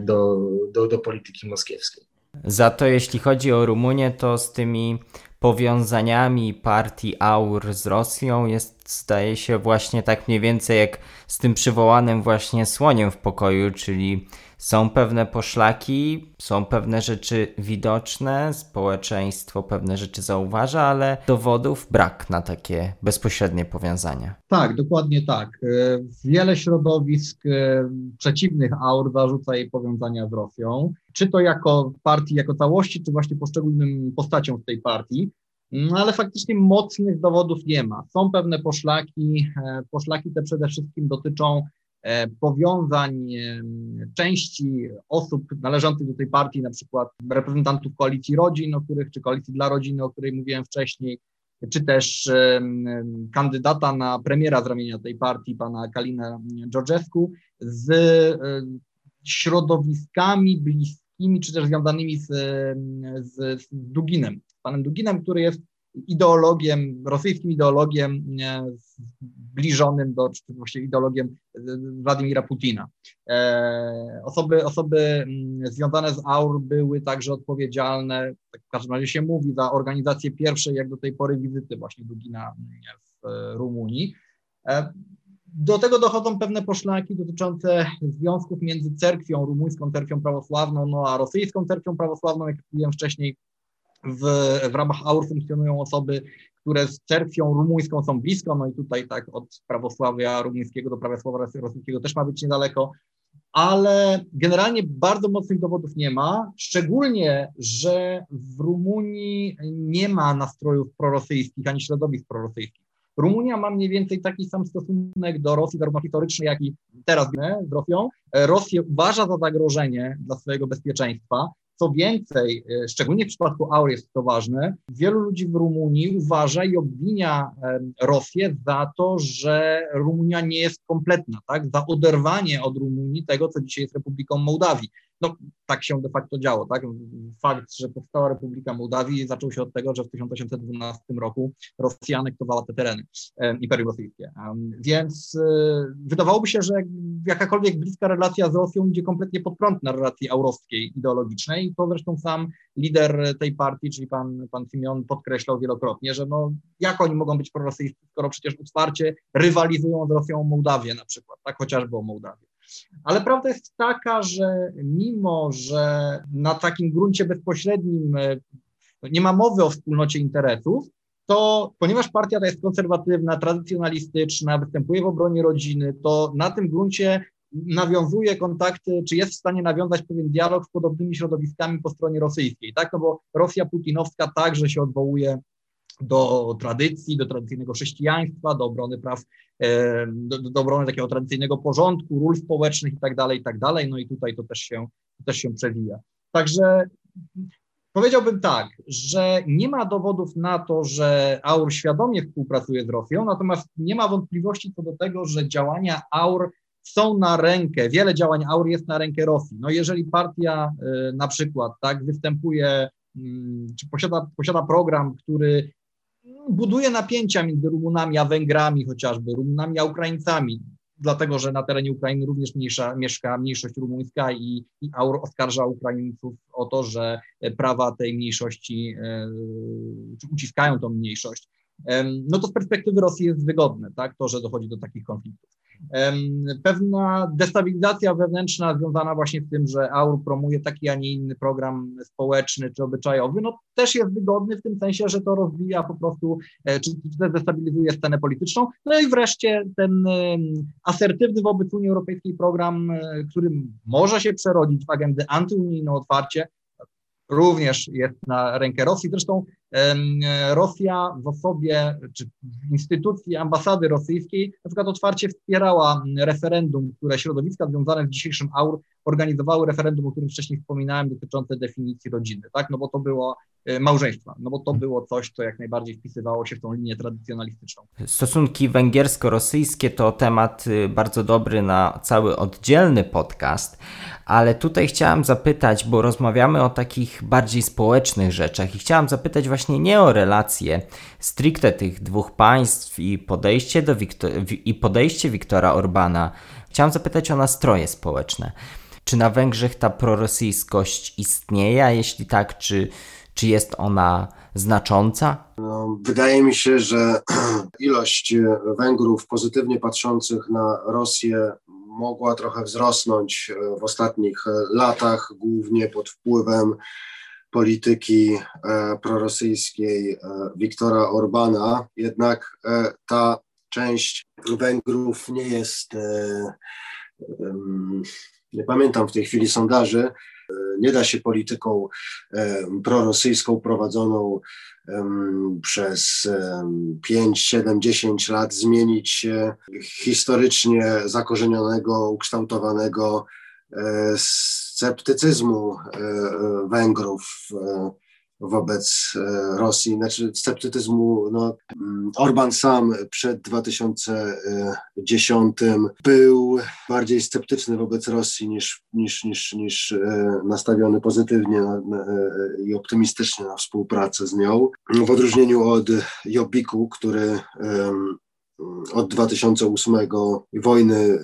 do, do, do polityki moskiewskiej. Za to jeśli chodzi o Rumunię, to z tymi powiązaniami partii AUR z Rosją jest, zdaje się, właśnie tak mniej więcej jak z tym przywołanym właśnie słoniem w pokoju, czyli są pewne poszlaki, są pewne rzeczy widoczne, społeczeństwo pewne rzeczy zauważa, ale dowodów brak na takie bezpośrednie powiązania. Tak, dokładnie tak. E, wiele środowisk e, przeciwnych AUR zarzuca jej powiązania z Rosją, czy to jako partii, jako całości, czy właśnie poszczególnym postaciom w tej partii. No ale faktycznie mocnych dowodów nie ma. Są pewne poszlaki. E, poszlaki te przede wszystkim dotyczą powiązań części osób należących do tej partii, na przykład reprezentantów koalicji rodzin, o których, czy koalicji dla rodziny, o której mówiłem wcześniej, czy też kandydata na premiera z ramienia tej partii, pana Kalina Georgescu, z e, środowiskami bliskimi, czy też związanymi z, z, z Duginem, panem Duginem, który jest ideologiem, rosyjskim ideologiem zbliżonym do, czy właściwie ideologiem Władimira Putina. E, osoby, osoby mm, związane z AUR były także odpowiedzialne, tak w każdym razie się mówi, za organizację pierwszej jak do tej pory wizyty właśnie Dugina w Rumunii. E, do tego dochodzą pewne poszlaki dotyczące związków między cerkwią, rumuńską cerkwią prawosławną, no a rosyjską cerkwią prawosławną, jak mówiłem wcześniej, w, w ramach AUR funkcjonują osoby, które z cerkwią rumuńską są blisko, no i tutaj tak od prawosławia rumuńskiego do prawosławia rosyjskiego też ma być niedaleko, ale generalnie bardzo mocnych dowodów nie ma, szczególnie, że w Rumunii nie ma nastrojów prorosyjskich ani środowisk prorosyjskich. Rumunia ma mniej więcej taki sam stosunek do Rosji, zarówno historyczny, jak i teraz z Rosją. Rosję uważa za zagrożenie dla swojego bezpieczeństwa Co więcej, e, szczególnie w przypadku Aur jest to ważne, wielu ludzi w Rumunii uważa i obwinia Rosję za to, że Rumunia nie jest kompletna, tak? za oderwanie od Rumunii tego, co dzisiaj jest Republiką Mołdawii no, tak się de facto działo. Tak? Fakt, że powstała Republika Mołdawii zaczął się od tego, że w 1812 roku Rosja anektowała te tereny, Imperium Rosyjskie. Więc e, wydawałoby się, że jakakolwiek bliska relacja z Rosją idzie kompletnie pod prąd narracji aurowskiej, ideologicznej i to zresztą sam lider tej partii, czyli pan, pan Simeon podkreślał wielokrotnie, że no, jak oni mogą być prorosyjscy, skoro przecież otwarcie rywalizują z Rosją o Mołdawię na przykład, tak chociażby o Mołdawię. Ale prawda jest taka, że mimo, że na takim gruncie bezpośrednim e, nie ma mowy o wspólnocie interesów, to ponieważ partia ta jest konserwatywna, tradycjonalistyczna, występuje w obronie rodziny, to na tym gruncie nawiązuje kontakty, czy jest w stanie nawiązać pewien dialog z podobnymi środowiskami po stronie rosyjskiej, tak? No bo Rosja putinowska także się odwołuje do tradycji, do tradycyjnego chrześcijaństwa, do obrony praw, e, do, do obrony takiego tradycyjnego porządku, ról społecznych i tak dalej, i tak. No i tutaj to też się, to też się przewija. Także powiedziałbym tak, że nie ma dowodów na to, że AUR świadomie współpracuje z Rosją, natomiast nie ma wątpliwości co do tego, że działania AUR są na rękę, wiele działań AUR jest na rękę Rosji. No jeżeli partia y, na przykład tak występuje, mm, czy posiada, posiada program, który buduje napięcia między Rumunami a Węgrami chociażby, Rumunami a Ukraińcami, dlatego że na terenie Ukrainy również mniejsza, mieszka mniejszość rumuńska i, i oskarża Ukraińców o to, że prawa tej mniejszości, czy uciskają tą mniejszość. No to z perspektywy Rosji jest wygodne, tak, to, że dochodzi do takich konfliktów. Pewna destabilizacja wewnętrzna związana właśnie z tym, że AUR promuje taki, a nie inny program społeczny czy obyczajowy, no też jest wygodny w tym sensie, że to rozwija po prostu, e, czy, czy destabilizuje scenę polityczną. No i wreszcie ten asertywny wobec Unii Europejskiej program, e, który może się przerodzić w agendę antyunijną otwarcie, również jest na rękę Rosji. Zresztą Rosja w osobie, czy w instytucji ambasady rosyjskiej na przykład otwarcie wspierała referendum, które środowiska związane z dzisiejszym AUR organizowały referendum, o którym wcześniej wspominałem, dotyczące definicji rodziny, tak, no bo to było małżeństwa, no bo to było coś, co jak najbardziej wpisywało się w tą linię tradycjonalistyczną. Stosunki węgiersko-rosyjskie to temat y, bardzo dobry na cały oddzielny podcast, ale tutaj chciałam zapytać, bo rozmawiamy o takich bardziej społecznych rzeczach i chciałam zapytać właśnie nie o relacje stricte tych dwóch państw i podejście, do Wiktor- i podejście Wiktora Orbana. Chciałam zapytać o nastroje społeczne. Czy na Węgrzech ta prorosyjskość istnieje, a jeśli tak, czy, czy jest ona znacząca? No, wydaje mi się, że ilość Węgrów pozytywnie patrzących na Rosję mogła trochę wzrosnąć e, w ostatnich e, latach, głównie pod wpływem polityki e, prorosyjskiej Wiktora Orbana. Jednak ta część Węgrów nie jest, nie pamiętam w tej chwili sondaży, nie da się polityką prorosyjską prowadzoną przez 5, 7, 10 lat zmienić historycznie zakorzenionego, ukształtowanego e, sceptycyzmu e, e, Węgrów wobec e, Rosji, znaczy sceptycyzmu. No, mm, Orban sam przed 2010 był bardziej sceptyczny wobec Rosji niż, niż, niż, niż e, nastawiony pozytywnie e, i optymistycznie na współpracę z nią. W odróżnieniu od Jobbiku, który od 2008 wojny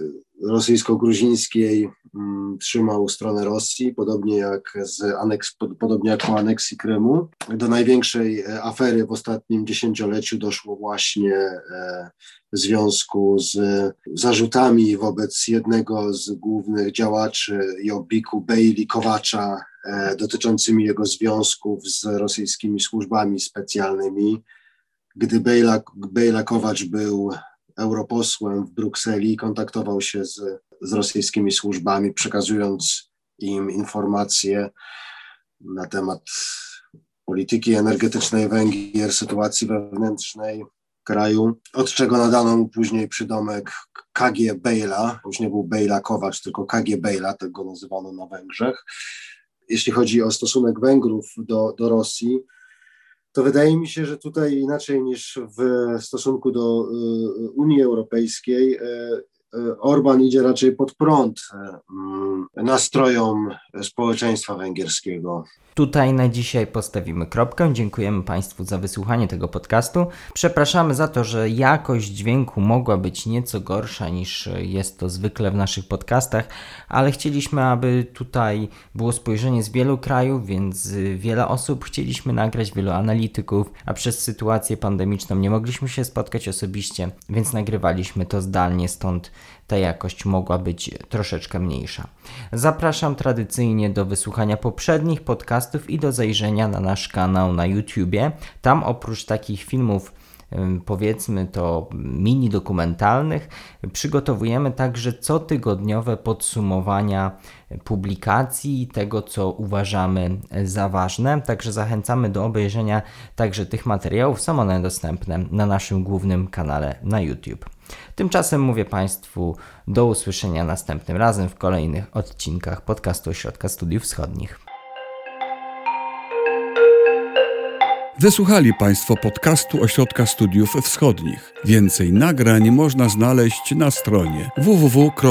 rosyjsko-gruzińskiej mm, trzymał stronę Rosji, podobnie jak, z aneks, podobnie jak po aneksji Krymu. Do największej e, afery w ostatnim dziesięcioleciu doszło właśnie e, w związku z zarzutami wobec jednego z głównych działaczy Jobbiku, Bejli Kowacza, e, dotyczącymi jego związków z rosyjskimi służbami specjalnymi. Gdy Bejla, Bejla Kowacz był europosłem w Brukseli, kontaktował się z, z rosyjskimi służbami, przekazując im informacje na temat polityki energetycznej Węgier, sytuacji wewnętrznej kraju, od czego nadano mu później przydomek KG Bejla, już nie był Bejla Kowacz, tylko KG Bejla, tak go nazywano na Węgrzech. jeśli chodzi o stosunek Węgrów do, do Rosji, to wydaje mi się, że tutaj inaczej niż w stosunku do Unii Europejskiej, Orban idzie raczej pod prąd mm, nastrojom społeczeństwa węgierskiego. Tutaj na dzisiaj postawimy kropkę. Dziękujemy Państwu za wysłuchanie tego podcastu. Przepraszamy za to, że jakość dźwięku mogła być nieco gorsza niż jest to zwykle w naszych podcastach, ale chcieliśmy, aby tutaj było spojrzenie z wielu krajów, więc wiele osób chcieliśmy nagrać, wielu analityków, a przez sytuację pandemiczną nie mogliśmy się spotkać osobiście, więc nagrywaliśmy to zdalnie, stąd ta jakość mogła być troszeczkę mniejsza. Zapraszam tradycyjnie do wysłuchania poprzednich podcastów i do zajrzenia na nasz kanał na YouTubie. Tam oprócz takich filmów powiedzmy to mini dokumentalnych, przygotowujemy także cotygodniowe podsumowania publikacji tego, co uważamy za ważne. Także zachęcamy do obejrzenia także tych materiałów. Są one dostępne na naszym głównym kanale na YouTube. Tymczasem mówię Państwu do usłyszenia następnym razem w kolejnych odcinkach podcastu Ośrodka Studiów Wschodnich. Wysłuchali Państwo podcastu Ośrodka Studiów Wschodnich. Więcej nagrań można znaleźć na stronie www.osw.waw.pl.